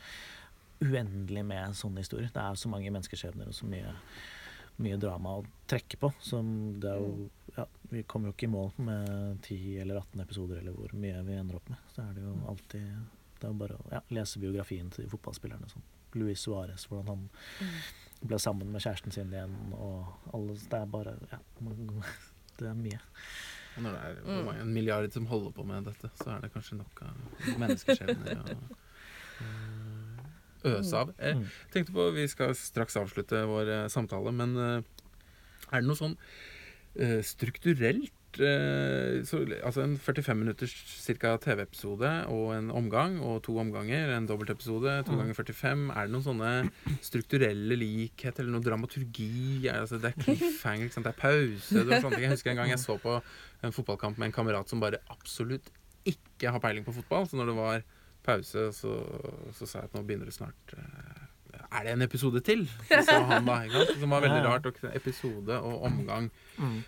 uendelig med sånne historier. Det er så mange menneskeskjebner og så mye, mye drama å trekke på. Som det er jo ja, Vi kommer jo ikke i mål med 10 eller 18 episoder eller hvor mye vi ender opp med. Så er det jo alltid Det er jo bare å ja, lese biografien til fotballspillerne. Sånn. Luis Suárez, hvordan han ble sammen med kjæresten sin igjen, og alle Det er bare Ja. Det er mye. Og Når det er Mm. en milliard som holder på med dette, så er det kanskje nok av menneskeskjebner å å øse av. Jeg Mm. tenkte på, Vi skal straks avslutte vår eh, samtale, men eh, er det noe sånn eh, strukturelt eh, så, altså en 45 minutters cirka TV-episode og en omgang og to omganger. En dobbeltepisode, to Mm. ganger 45. Er det noen sånne strukturelle likheter eller noe dramaturgi? Altså, det er cliffhanger, det er pause. Det. Jeg husker en gang jeg så på en fotballkamp med en kamerat som bare absolutt ikke har peiling på fotball. Så når det var pause, så, så sa jeg at nå begynner det snart. Er det en episode til? Så han da. ikke sant? Som var veldig rart. Episode og omgang Mm.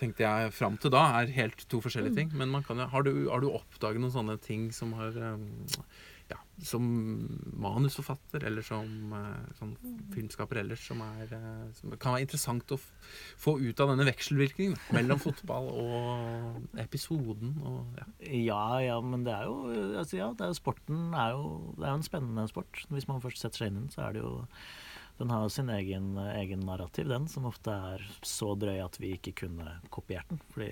tenkte jeg fram til da er helt to forskjellige ting. Men man kan, har, du, har du oppdaget noen sånne ting som har um, Som manusforfatter eller som eh, sånn filmskaper ellers, som, er, eh, som kan være interessant å få ut av denne vekselvirkningen mellom fotball og episoden og ja. Ja, ja, men det er jo altså, ja, det er sporten er jo, det er en spennende sport. Hvis man først setter seg inn i den, så er det jo Den har sin egen, egen narrativ, den, som ofte er så drøy at vi ikke kunne kopiert den. Fordi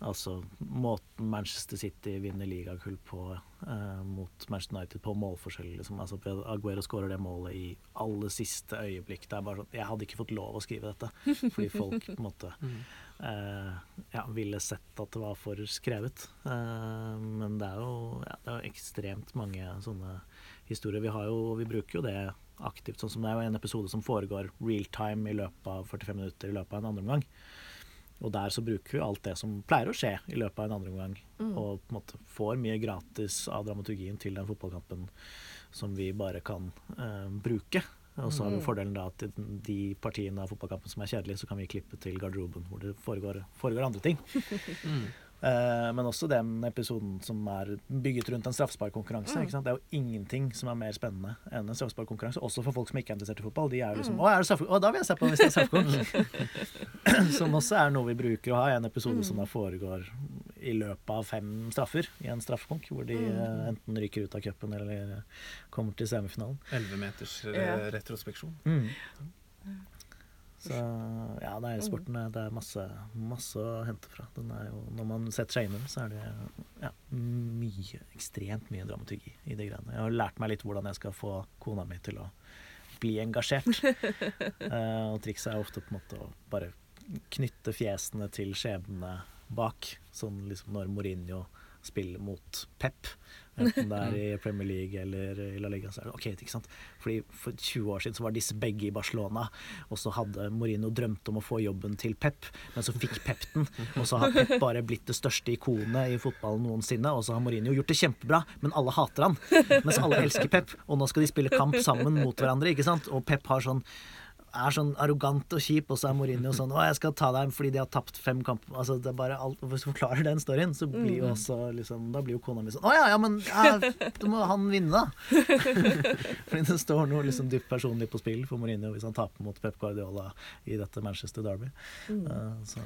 altså måten Manchester City vinner ligagull på eh, mot Manchester United på målforskjell liksom, altså Aguero skårer det målet i aller siste øyeblikk. Det er bare sånn Jeg hadde ikke fått lov å skrive dette, fordi folk på en måte eh, ja, ville sett at det var for skrevet. Eh, men det er jo ja, det er jo ekstremt mange sånne historier. Vi, har jo, vi bruker jo det aktivt. Sånn som det er jo en episode som foregår real time i løpet av 45 minutter i løpet av en andre omgang. Og der så bruker vi alt det som pleier å skje i løpet av en andre omgang. Og på en måte får mye gratis av dramaturgien til den fotballkampen som vi bare kan eh, bruke. Og så har vi fordelen da at i de partiene av fotballkampen som er kjedelige, så kan vi klippe til garderoben hvor det foregår, foregår andre ting. Eh, men også den episoden som er bygget rundt en straffesparkkonkurranse. Mm. Det er jo ingenting som er mer spennende enn en straffesparkkonkurranse. Også for folk som ikke er interessert i fotball. De er jo liksom Å, er det straffe... Å, da vil jeg se på hvis det er straffekonk! som også er noe vi bruker å ha i en episode som da foregår i løpet av fem straffer i en straffekonk, hvor de eh, enten ryker ut av cupen eller eh, kommer til semifinalen. 11 meters eh, Ja. retrospeksjon. Så ja, det er sporten det er masse, masse å hente fra. Den jo, når man setter seg inn i den, så er det ja, mye, ekstremt mye dramaturgi i de greiene. Jeg har lært meg litt hvordan jeg skal få kona mi til å bli engasjert. Eh, og trikset er ofte på en måte å bare knytte fjesene til skjebnene bak. Sånn liksom når Mourinho spiller mot Pep, enten det er i Premier League eller i La Liga, så er det OK, ikke sant. Fordi for 20 år siden så var disse begge i Barcelona, og så hadde Mourinho drømt om å få jobben til Pep, men så fikk Pep den, og så har Pep bare blitt det største ikonet i fotballen noensinne, og så har Mourinho gjort det kjempebra, men alle hater han, mens alle elsker Pep, og nå skal de spille kamp sammen mot hverandre, ikke sant, og Pep har sånn er sånn arrogant og kjip, og så er Mourinho sånn 'Å, jeg skal ta deg fordi de har tapt fem kamper.' Altså, det er bare alt, Hvis du forklarer den storyen, så blir jo også liksom Da blir jo kona mi sånn 'Å ja, ja, men ja, da må han vinne, da'. fordi det står noe liksom dypt personlig på spill for Mourinho hvis han taper mot Pep Guardiola i dette Manchester Derby. Eh, så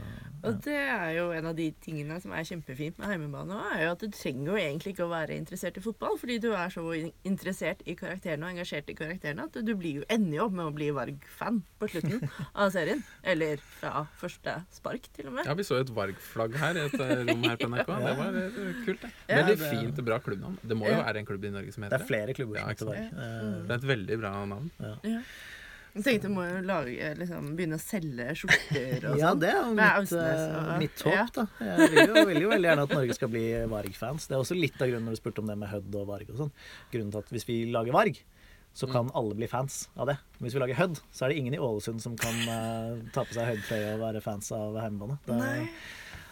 Og det er jo en av de tingene som er kjempefint med heimebane, òg, er jo at du trenger jo egentlig ikke å være interessert i fotball, fordi du er så interessert i karakterene og engasjert i karakterene at du blir jo ender jo opp med å bli Varg-fan på slutten av serien. Eller fra første spark, til og med. Ja, vi så et Varg-flagg her i et eh, rom her på NRK. Det var eh, kult, det. Ja, Veldig fint og bra klubbnavn. Det må jo være en klubb i Norge som heter det Det er flere klubber som heter. Varg. Eh, Det er et veldig bra navn. Ja. Jeg tenkte jeg må jo lage, liksom, begynne å selge skjorter og Ja, sånn. det er jo mitt, eh, mitt håp, da. Jeg vil jo, vil jo veldig gjerne at Norge skal bli Varg-fans. Det er også litt av grunnen når du spurte om det med Hødd og Varg og sånn. Grunnen til at hvis vi lager Varg, så kan alle bli fans av det. Men hvis vi lager Hødd, så er det ingen i Ålesund som kan uh, ta på seg Hødd-trøye og være fans av hjemmebane. Det, Nei.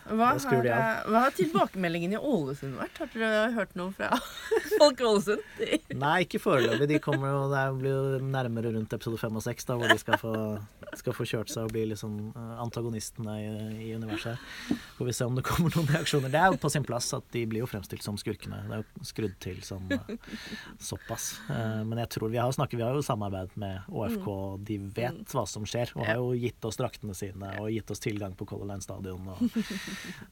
Hva har, hva har tilbakemeldingen i Ålesund vært? Har dere hørt noe fra folk i Ålesund? Nei, ikke foreløpig. De kommer jo, det blir jo nærmere rundt episode fem og seks, hvor de skal få, skal få kjørt seg og bli liksom eh, antagonistene i, i universet. her. Får vi se om det kommer noen reaksjoner. Det er jo på sin plass at de blir jo fremstilt som skurkene. Det er jo skrudd til som eh, såpass. Eh, Men jeg tror vi har, snakket, vi har jo samarbeidet med ÅFK, de vet hva som skjer, og har jo gitt oss draktene sine og gitt oss tilgang på Color Line Stadion. Og,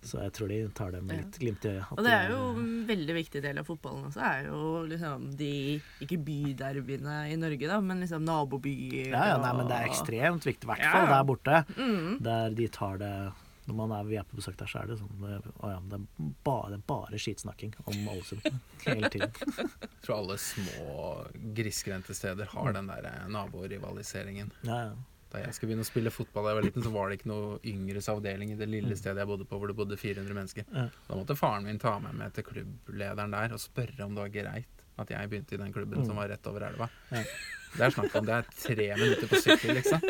så jeg tror de tar det med litt glimt i øyet. Og det er jo en veldig viktig del av fotballen også, er jo liksom de Ikke byderbyene i Norge, da, men liksom nabobyer. Ja, ja, nei, men det er ekstremt viktig, i hvert Ja. fall der borte. Mm. Der de tar det Når man er, vi er på besøk der, så er det sånn det, å ja, det, er bare, det er bare skitsnakking om Ålesund hele tiden. Jeg tror alle små grisgrendte steder har den der eh, naborivaliseringen. Ja, ja. Da jeg skulle begynne å spille fotball da jeg var liten, så var det ikke noe yngres avdeling i det lille stedet jeg bodde på, hvor det bodde 400 mennesker. Da måtte faren min ta meg med til klubblederen der og spørre om det var greit at jeg begynte i den klubben som var rett over elva. Det er snakk om det er tre minutter på sykkel, liksom.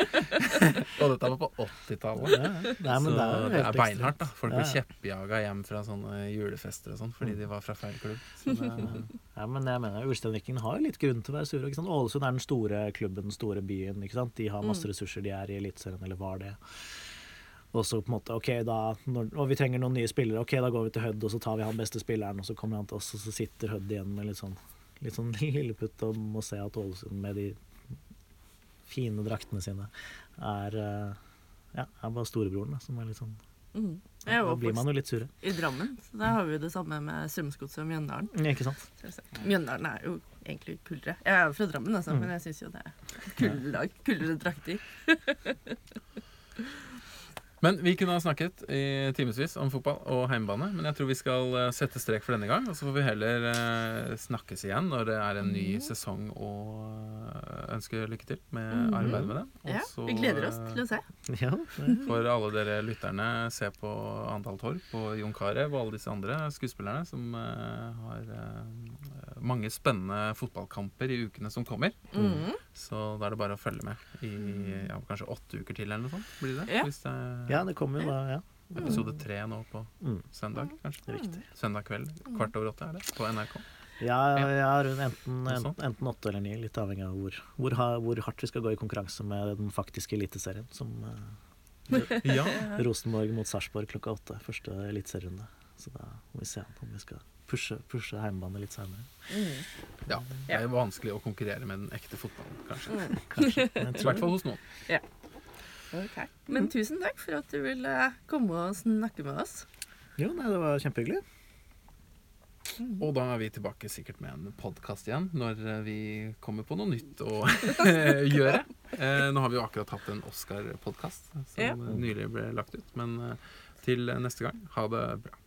og dette var på 80-tallet. Ja, ja. Så det er, det er beinhardt, da. Folk Ja, ja. kjeppjaga hjem fra sånne julefester og sånn fordi de var fra feil klubb. Så det, Ja, men jeg mener, Ulsteinviken har jo litt grunn til å være sure. ikke sant? Ålesund er den store klubben, den store byen. ikke sant? De har masse ressurser, de er i Eliteserien, eller var det. Og så på en måte, ok, da, når, og vi trenger noen nye spillere, ok, da går vi til Hødd, og så tar vi han beste spilleren, og så kommer han til oss, og så sitter Hødd igjen med litt sånn, litt sånn lilleputt og må se at Ålesund med de fine draktene sine er eh, ja, er bare storebroren da, som er litt sånn Mm. Jeg Da blir man jo litt sure. i Drammen, så der har vi jo det samme med Strømsgodset og Mjøndalen. Ja, Ikke sant? selvsagt. Mjøndalen er jo egentlig kulere. Jeg er jo fra Drammen, altså, men jeg syns jo det er kulere. Kulere drakter. Men vi kunne ha snakket i timevis om fotball og heimebane. Men jeg tror vi skal eh, sette strek for denne gang. Og så får vi heller eh, snakkes igjen når det er en ny sesong og eh, ønske lykke til med Mhm. arbeidet med den. Ja, vi gleder oss til å se. Ja, For alle dere lytterne, se på Andal Torp og Jon Carew og alle disse andre skuespillerne som har mange spennende fotballkamper i ukene som kommer. Mm. Så da er det bare å følge med i ja, kanskje åtte uker til eller noe sånt. Blir det? Ja. Hvis det ja, det kommer jo da, ja. episode tre nå på Mm. søndag, kanskje. Riktig. Søndag kveld kvart over åtte er det på NRK. Ja, ja enten, enten åtte eller ni, litt avhengig av hvor, hvor, hvor hardt vi skal gå i konkurranse med den faktiske eliteserien, som eh, Ja, Rosenborg mot Sarpsborg klokka åtte, første eliteserierunde. Så da må vi se om vi skal pushe, pushe heimebane litt senere. Mhm. ja. Det er jo vanskelig å konkurrere med den ekte fotballen, kanskje. Mm. Kanskje. I hvert fall hos noen. Ok. Men tusen takk for at du ville komme og snakke med oss. Jo, nei, det var kjempehyggelig. Og da er vi tilbake sikkert med en podkast igjen når eh, vi kommer på noe nytt å gjøre. Eh, nå har vi jo akkurat hatt en Oscar-podkast som Ja. nylig ble lagt ut. Men eh, til neste gang, ha det bra.